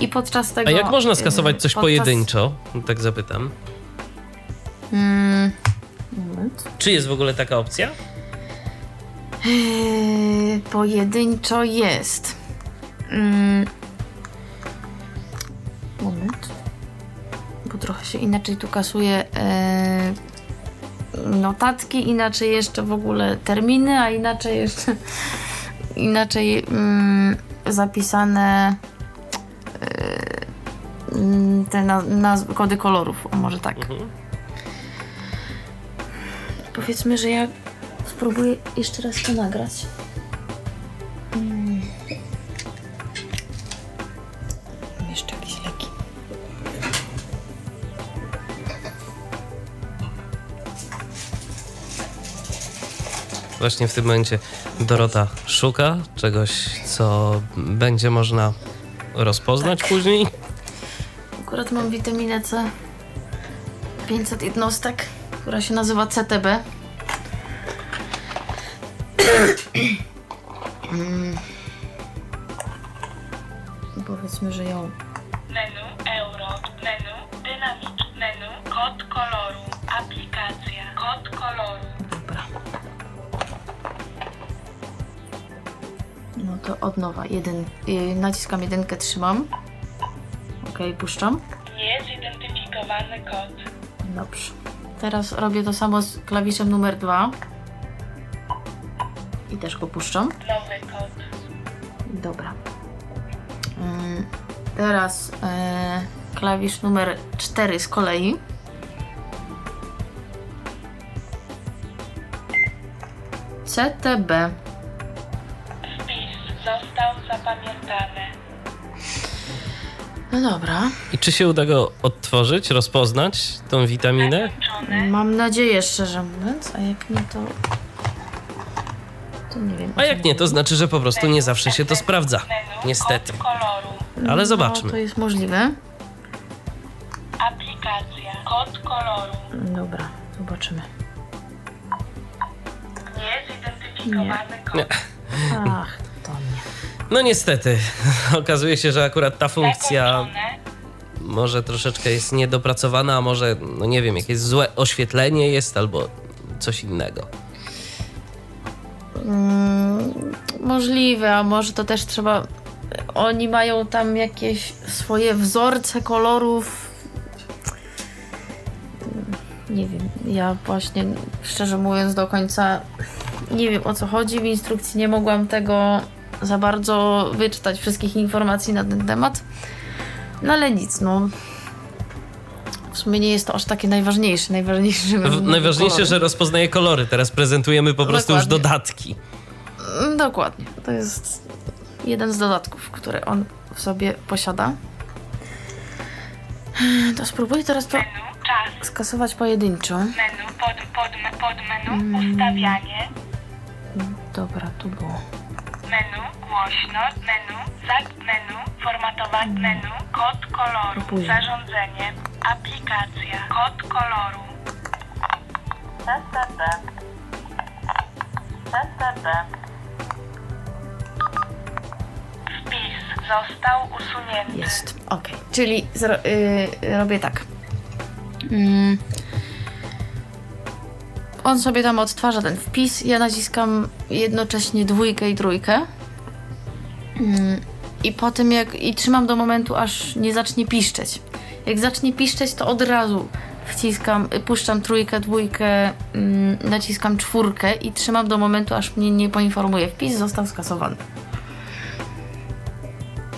I podczas tego... A jak można skasować coś podczas- pojedynczo? Tak zapytam. Mm, moment. Czy jest w ogóle taka opcja? Eee, pojedynczo jest. Mm. Moment. Bo trochę się inaczej tu kasuje eee, notatki, inaczej jeszcze w ogóle terminy, a inaczej jeszcze inaczej mm, zapisane mm, te na, nazwy, kody kolorów, o może tak. Mhm. Powiedzmy, że ja spróbuję jeszcze raz to nagrać. Właśnie w tym momencie Dorota szuka czegoś, co będzie można rozpoznać później. Akurat mam witaminę C 500 jednostek, która się nazywa CTB. Mm. Powiedzmy, że ją to od nowa. Jeden, y, naciskam jedynkę, trzymam. Ok, puszczam. Niezidentyfikowany kod. Dobrze. Teraz robię to samo z klawiszem numer dwa. I też go puszczam. Nowy kod. Dobra. Mm, Teraz e, klawisz numer 4 z kolei. CTB. Zapamiętany. No dobra. I czy się uda go odtworzyć, rozpoznać, tą witaminę? Mam nadzieję, szczerze mówiąc, a jak nie to. To nie wiem. A jak nie, to znaczy, że po prostu nie zawsze się to sprawdza. Niestety. kod koloru. Ale No, zobaczmy. to jest możliwe. Aplikacja. Kod koloru. Dobra, zobaczymy. Kod. Nie. Ach, to nie. No niestety, [laughs] okazuje się, że akurat ta funkcja może troszeczkę jest niedopracowana, a może, no nie wiem, jakieś złe oświetlenie jest albo coś innego. Mm, możliwe, a może to też trzeba. Oni mają tam jakieś swoje wzorce kolorów. Nie wiem, ja właśnie szczerze mówiąc do końca nie wiem o co chodzi. W instrukcji nie mogłam tego za bardzo wyczytać, wszystkich informacji na ten temat. No ale nic, no. W sumie nie jest to aż takie najważniejsze. Najważniejsze, W- Najważniejsze, kolory. że rozpoznaje kolory. Teraz prezentujemy po prostu już Dokładnie. dodatki. Mm, Dokładnie. To jest jeden z dodatków, które on w sobie posiada. To spróbuję teraz to czas. skasować pojedynczo. Menu pod, pod, pod menu ustawianie. Dobra, tu było. Menu głośno. Menu zak menu formatować menu kod koloru. Później. Zarządzanie. Aplikacja. Kod koloru. CCB. CCB. Wpis został usunięty. Jest. Ok. Czyli zro- y, robię tak. Mm. On sobie tam odtwarza ten wpis. Ja naciskam jednocześnie dwójkę i trójkę. Mm. I potem jak. I trzymam do momentu, aż nie zacznie piszczeć. Jak zacznie piszczeć, to od razu wciskam, puszczam trójkę, dwójkę, mm, naciskam czwórkę i trzymam do momentu, aż mnie nie poinformuje. Wpis został skasowany.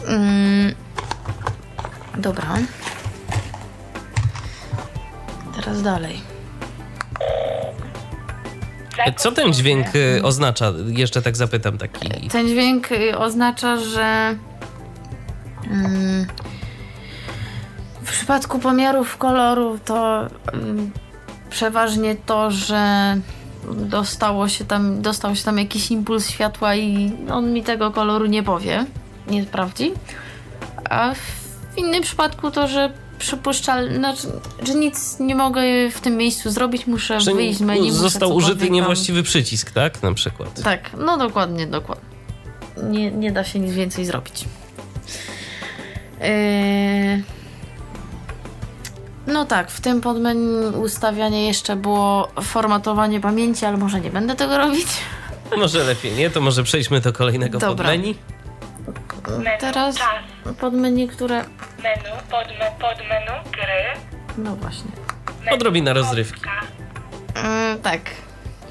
Mm, Dobra. Teraz dalej. Co ten dźwięk y, oznacza? Jeszcze tak zapytam taki. Ten dźwięk y, oznacza, że mm, w przypadku pomiarów koloru to ym, przeważnie to, że dostało się tam, dostał się tam jakiś impuls światła i on mi tego koloru nie powie, nie sprawdzi. A w innym przypadku to, że przypuszczalne, znaczy, że nic nie mogę w tym miejscu zrobić, muszę Że wyjść z menu. został użyty tam- niewłaściwy przycisk, tak? Na przykład. tak, no dokładnie, dokładnie. Nie, nie da się nic więcej zrobić. Yy... No tak, w tym podmenu ustawianie jeszcze było formatowanie pamięci, ale może nie będę tego robić. Może lepiej nie, to może przejdźmy do kolejnego Dobra. podmenu. Menu, Teraz podmenu, które... menu, podme, podmenu, gry, No właśnie. menu, Odrobina rozrywki. Yy, tak,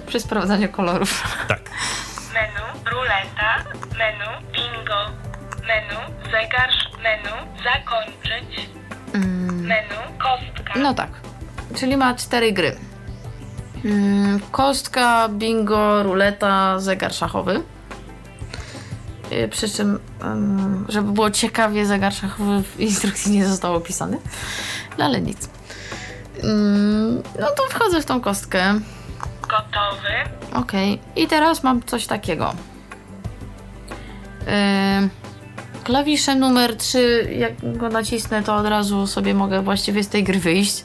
przy sprawdzaniu kolorów. Tak. menu, ruleta, menu, bingo, menu, zegarz, menu, zakończyć, menu, kostka, No tak, czyli ma cztery gry. Mm, Kostka, bingo, ruleta, zegar szachowy. Yy, Przy czym, ym, żeby było ciekawie, zegar szachowy w instrukcji nie został opisany. No ale nic. Ym, No to wchodzę w tą kostkę. gotowy, Okej. I teraz mam coś takiego. Klawiszem numer 3, jak go nacisnę, to od razu sobie mogę właściwie z tej gry wyjść.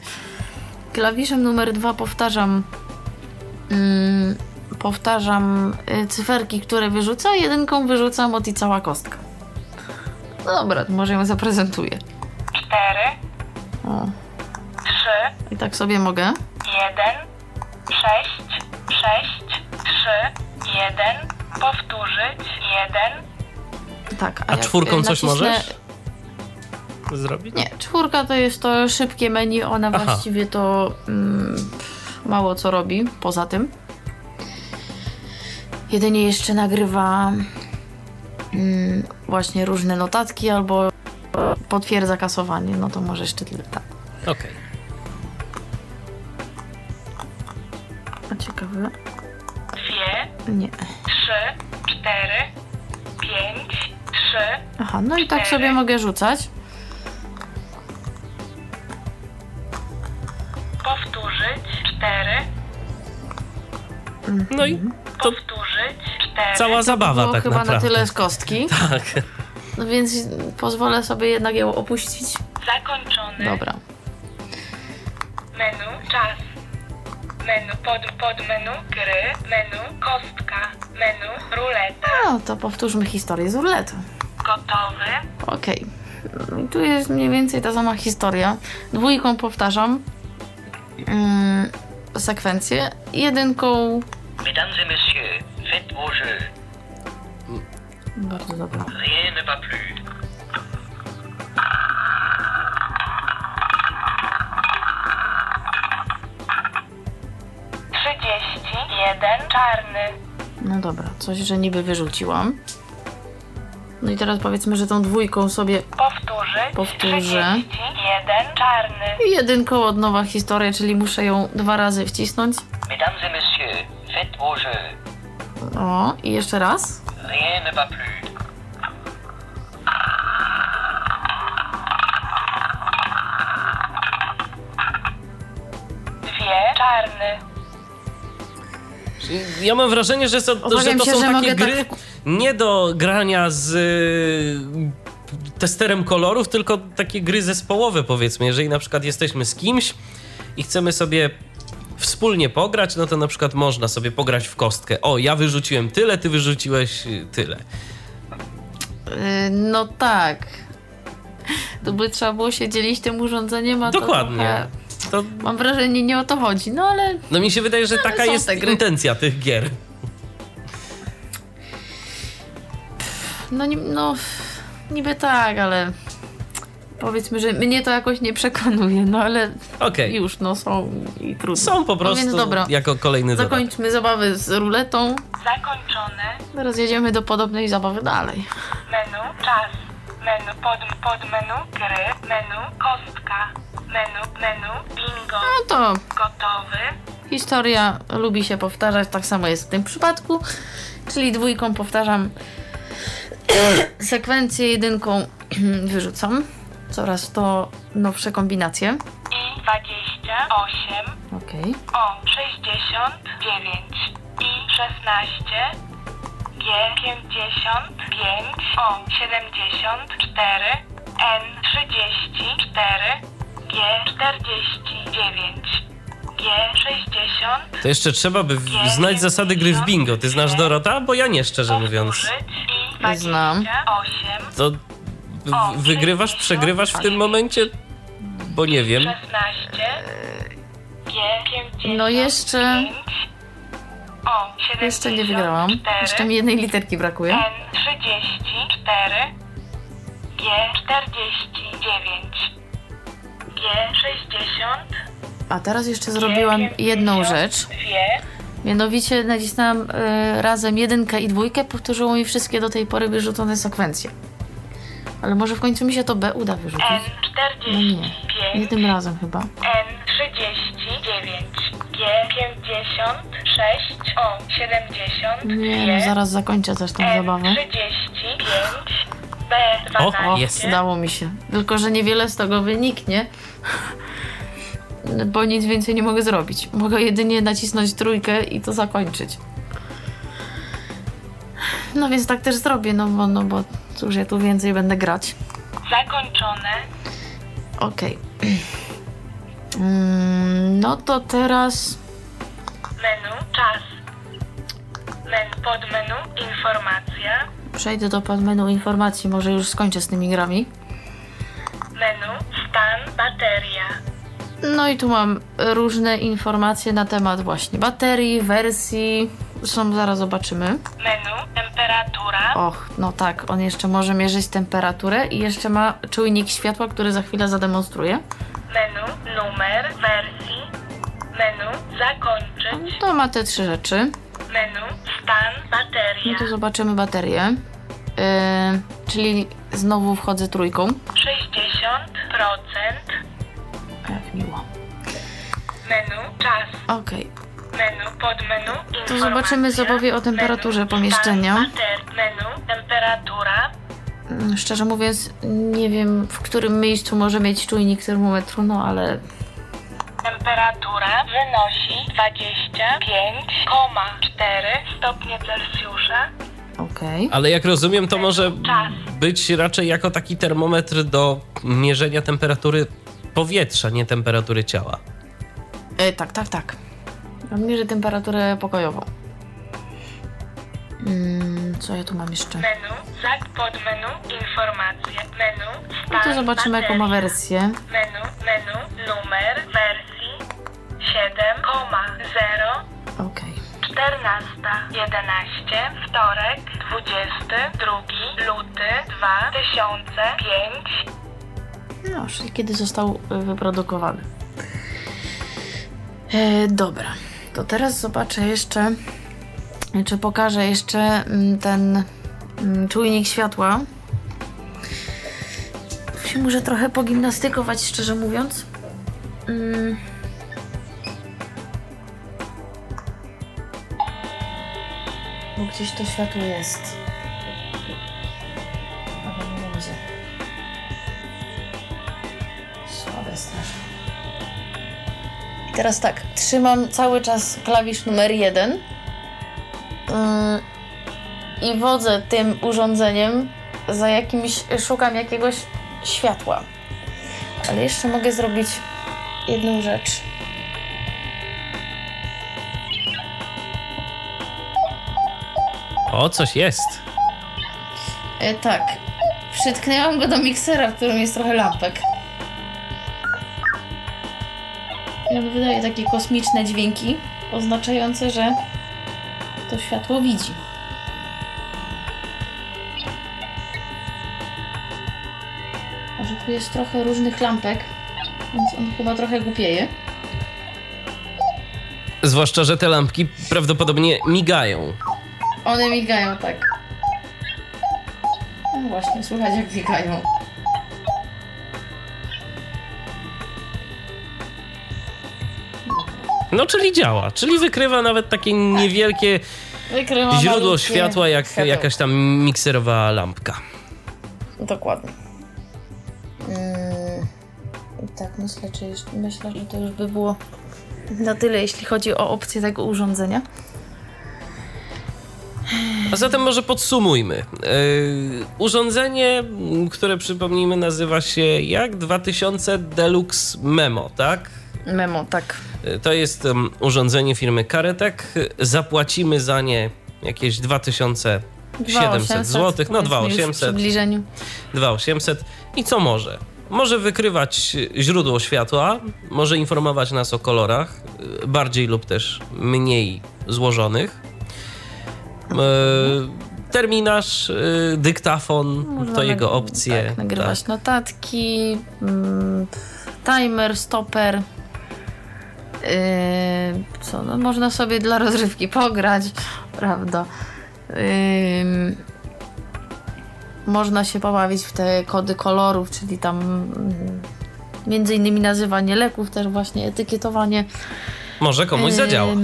Klawiszem numer 2 powtarzam powtarzam y, cyferki, które wyrzucę, a jedynką wyrzucam od i cała kostka. No dobra, to może ją zaprezentuję. cztery, O, trzy, I tak sobie mogę. jeden, sześć, sześć, trzy, jeden, powtórzyć, jeden, Tak. A jak, czwórką y, coś nacisnę- możesz zrobić? Nie, czwórka to jest to szybkie menu, ona Aha. właściwie to mm, mało co robi poza tym. Jedynie jeszcze nagrywa mm, właśnie różne notatki albo potwierdza kasowanie, no to może jeszcze tyle tak. Okej. A ciekawe. dwie, Nie. trzy, cztery, pięć, trzy, Aha, no i tak Cztery. sobie mogę rzucać. powtórzyć, cztery, No i to powtórzyć, cztery, cała zabawa Było tak chyba naprawdę. na tyle z kostki, [laughs] Tak. no więc pozwolę sobie jednak ją opuścić. zakończony, Dobra. menu, czas, menu, pod, pod menu, gry, menu, kostka, menu, ruleta, No to powtórzmy historię z ruletu. gotowy, Okej. I Tu jest mniej więcej ta sama historia. Dwójką powtarzam mm, sekwencję. Jedynką. Mesdames et faites vos jeux. Bardzo dobra. Rien ne va plus. trzydzieści, jeden, czarny, No dobra, coś, że niby wyrzuciłam. No i teraz powiedzmy, że tą dwójką sobie. powtórzyć, Powtórzę. trzydzieści, jeden, czarny, I jedynką od nowa historia, czyli muszę ją dwa razy wcisnąć. Mesdames et messieurs, faites vos jeux. O, i jeszcze raz. Rien ne va plus. dwie, czarny, Ja mam wrażenie, że, że to się, są że takie gry tak- nie do grania z y, testerem kolorów, tylko takie gry zespołowe powiedzmy. Jeżeli na przykład jesteśmy z kimś i chcemy sobie wspólnie pograć, no to na przykład można sobie pograć w kostkę. O, ja wyrzuciłem tyle, ty wyrzuciłeś y, tyle. Yy, no tak. To by trzeba było się dzielić tym urządzeniem, a to Dokładnie. trochę- To, Mam wrażenie, nie o to chodzi. No ale no mi się wydaje, że taka są jest intencja tych gier. No, no niby tak, ale powiedzmy, że mnie to jakoś nie przekonuje, no ale Okej. już, no są i trudno. Są po No prostu więc dobra, jako kolejny dodatek. zakończmy zabawę z ruletą, zakończone, teraz jedziemy do podobnej zabawy dalej. menu, czas, menu, pod, pod menu, gry, menu, kostka, menu, menu, bingo, No to gotowy, historia lubi się powtarzać, tak samo jest w tym przypadku. Czyli dwójką powtarzam [coughs] sekwencję, jedynką wyrzucam. Coraz to nowsze kombinacje. i 28, Okej. o 69, i 16, G 55, o 74, N 34, G 49, G 60, To jeszcze trzeba by w- znać zasady gry w bingo. Ty znasz Dorota? Bo ja nie, szczerze mówiąc. powtórzyć i Znam. 28, To w- wygrywasz, przegrywasz w tym momencie? Bo nie wiem. 16, G 50, No jeszcze, o 74, jeszcze nie wygrałam. Jeszcze mi jednej literki brakuje. N 34, G 49, G 60, A teraz jeszcze zrobiłam jedną rzecz. Mianowicie nacisnęłam e, razem jedynkę i dwójkę, powtórzyło mi wszystkie do tej pory wyrzucone sekwencje. Ale może w końcu mi się to B uda wyrzucić. N No nie, nie 45, tym razem chyba. N 39, G 56, O 70, Nie, no zaraz zakończę też tą zabawę. 35, B O, 12, jest. Udało mi się. Tylko, że niewiele z tego wyniknie. Bo nic więcej nie mogę zrobić. Mogę jedynie nacisnąć trójkę i to zakończyć. No więc tak też zrobię, no bo, no bo cóż, ja tu więcej będę grać. zakończone, Okej. [clears throat] Mm, No to teraz. menu, czas, Men, pod menu, informacja, Przejdę do podmenu informacji, może już skończę z tymi grami. menu, stan, bateria, No i tu mam różne informacje na temat właśnie baterii, wersji. Zresztą zaraz zobaczymy. menu, temperatura, Och, no tak, on jeszcze może mierzyć temperaturę i jeszcze ma czujnik światła, który za chwilę zademonstruję. menu, numer, wersji, menu, No zakończyć, to ma te trzy rzeczy. menu, stan, No bateria, to zobaczymy baterię. Yy, czyli znowu wchodzę trójką. 60%, Jak miło. menu, czas, Okej. Menu, pod menu, To zobaczymy, powie o temperaturze menu, pomieszczenia. Menu, temperatura, Mm, Szczerze mówiąc, nie wiem w którym miejscu może mieć czujnik termometru, no ale temperatura wynosi 25,4 stopnie Celsjusza, okej. Ale jak rozumiem, to może Czas. być raczej jako taki termometr do mierzenia temperatury powietrza, nie temperatury ciała. E, Tak, tak, tak. On mierzy temperaturę pokojową. Mm, co ja tu mam jeszcze? menu, zak pod menu, informacje, menu, stan, No to zobaczymy jaką ma wersję. Menu, menu, numer, wersji 7,0 Okej. 14.11, wtorek, 22 luty 2005. No, czyli kiedy został y, wyprodukowany. E, dobra, to teraz zobaczę jeszcze, czy pokażę jeszcze mm, ten mm, czujnik światła. Się muszę trochę pogimnastykować, szczerze mówiąc. Mm. Bo gdzieś to światło jest. Teraz tak, trzymam cały czas klawisz numer jeden mm, i wodzę tym urządzeniem za jakimś, szukam jakiegoś światła. Ale jeszcze mogę zrobić jedną rzecz. O, coś jest. E, tak, przytknęłam go do miksera, w którym jest trochę lampek. Wydaje takie kosmiczne dźwięki, oznaczające, że to światło widzi. Może tu jest trochę różnych lampek, więc on chyba trochę głupieje. Zwłaszcza, że te lampki prawdopodobnie migają. One migają tak. No właśnie, słychać jak migają. No, czyli działa, czyli wykrywa nawet takie niewielkie Wykrywa źródło światła, jak światełko. jakaś tam mikserowa lampka. Dokładnie. Mm, tak, myślę, czy już, myślę, że to już by było na tyle, jeśli chodzi o opcję tego urządzenia. A zatem może podsumujmy. Yy, urządzenie, które przypomnijmy, nazywa się jak 2000 Deluxe Memo, tak? Memo, tak. To jest em, urządzenie firmy Karetek. Zapłacimy za nie jakieś 2700 zł, no powiedzmy już W 2800, przybliżeniu. 2800. I co może? Może wykrywać źródło światła, może informować nas o kolorach, yy, bardziej lub też mniej złożonych. E, terminarz, e, dyktafon, Można to jego opcje. Tak, nagrywać tak. notatki, mm, timer, stoper. Yy, co, no, można sobie dla rozrywki pograć, prawda? Yy, można się pobawić w te kody kolorów, czyli tam mm, między innymi nazywanie leków, też właśnie etykietowanie. Może komuś zadziała.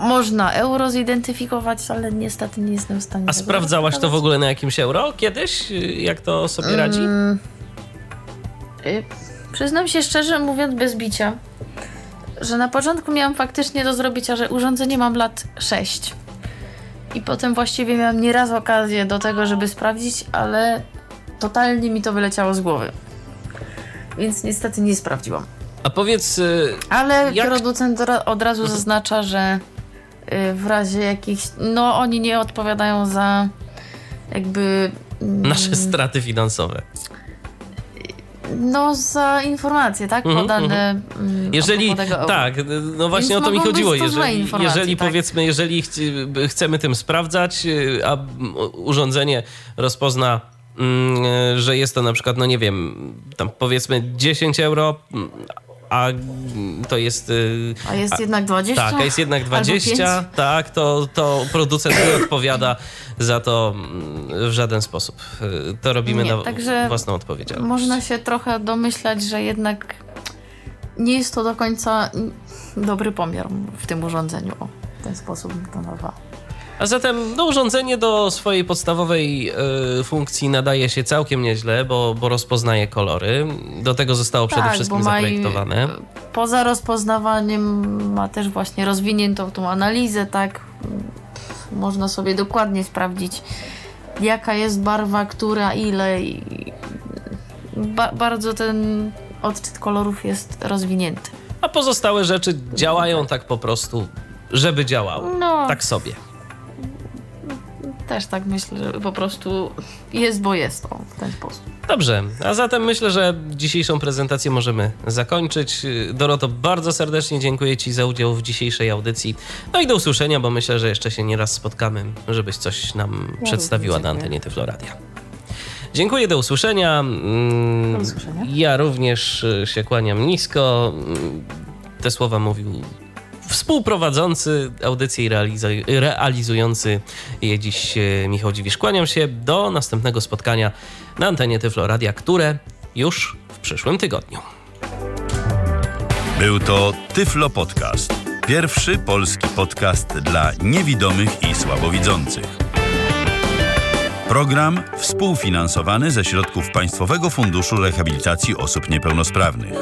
Można euro zidentyfikować, ale niestety nie jestem w stanie. A sprawdzałaś to w ogóle na jakimś euro kiedyś? Jak to sobie radzi? Mm, y, przyznam się szczerze, mówiąc bez bicia, że na początku miałam faktycznie do zrobicia, że urządzenie mam lat 6. I potem właściwie miałam nieraz okazję do tego, żeby sprawdzić, ale totalnie mi to wyleciało z głowy. Więc niestety nie sprawdziłam. A powiedz, y, Ale Jak- producent od razu zaznacza, że y, w razie jakichś. No, oni nie odpowiadają za jakby. mm, nasze straty finansowe. No, za informacje, tak? Mhm, Podane. mm, a Jeżeli, tak, no właśnie Więc o to mi chodziło. Jeżeli, jeżeli tak. powiedzmy, jeżeli chci- chcemy tym sprawdzać, a urządzenie rozpozna, mm, że jest to na przykład, no nie wiem, tam powiedzmy 10 euro, a mm, to jest... y, A jest jednak 20? Tak, a jest jednak Albo 20, pięć? tak, to, to producent nie odpowiada za to mm, w żaden sposób. Y, To robimy Nie, na także własną odpowiedzialność. Można się trochę domyślać, że jednak nie jest to do końca dobry pomiar w tym urządzeniu. O, w ten sposób bym to nazwała. A zatem no, urządzenie do swojej podstawowej y, funkcji nadaje się całkiem nieźle, bo, bo rozpoznaje kolory. Do tego zostało przede Tak, wszystkim bo ma i- zaprojektowane. Poza rozpoznawaniem ma też właśnie rozwiniętą tą analizę, tak? Można sobie dokładnie sprawdzić, jaka jest barwa, która, ile i ba- bardzo ten odczyt kolorów jest rozwinięty. A pozostałe rzeczy działają tak po prostu, żeby działały. No, Tak sobie. Też tak myślę, że po prostu jest, bo jest w ten sposób. Dobrze, a zatem myślę, że dzisiejszą prezentację możemy zakończyć. Doroto, bardzo serdecznie dziękuję Ci za udział w dzisiejszej audycji. No i do usłyszenia, bo myślę, że jeszcze się nieraz spotkamy, żebyś coś nam przedstawiła na antenie Tyfloradia. Dziękuję, do usłyszenia. Mm, Do usłyszenia. Ja również y, się kłaniam nisko. Mm, Te słowa mówił współprowadzący audycję i realizuj- realizujący je dziś e, Michał Dziwisz. Kłaniam się do następnego spotkania na antenie Tyfloradia, które już w przyszłym tygodniu. Był to Tyflo Podcast. Pierwszy polski podcast dla niewidomych i słabowidzących. Program współfinansowany ze środków Państwowego Funduszu Rehabilitacji Osób Niepełnosprawnych.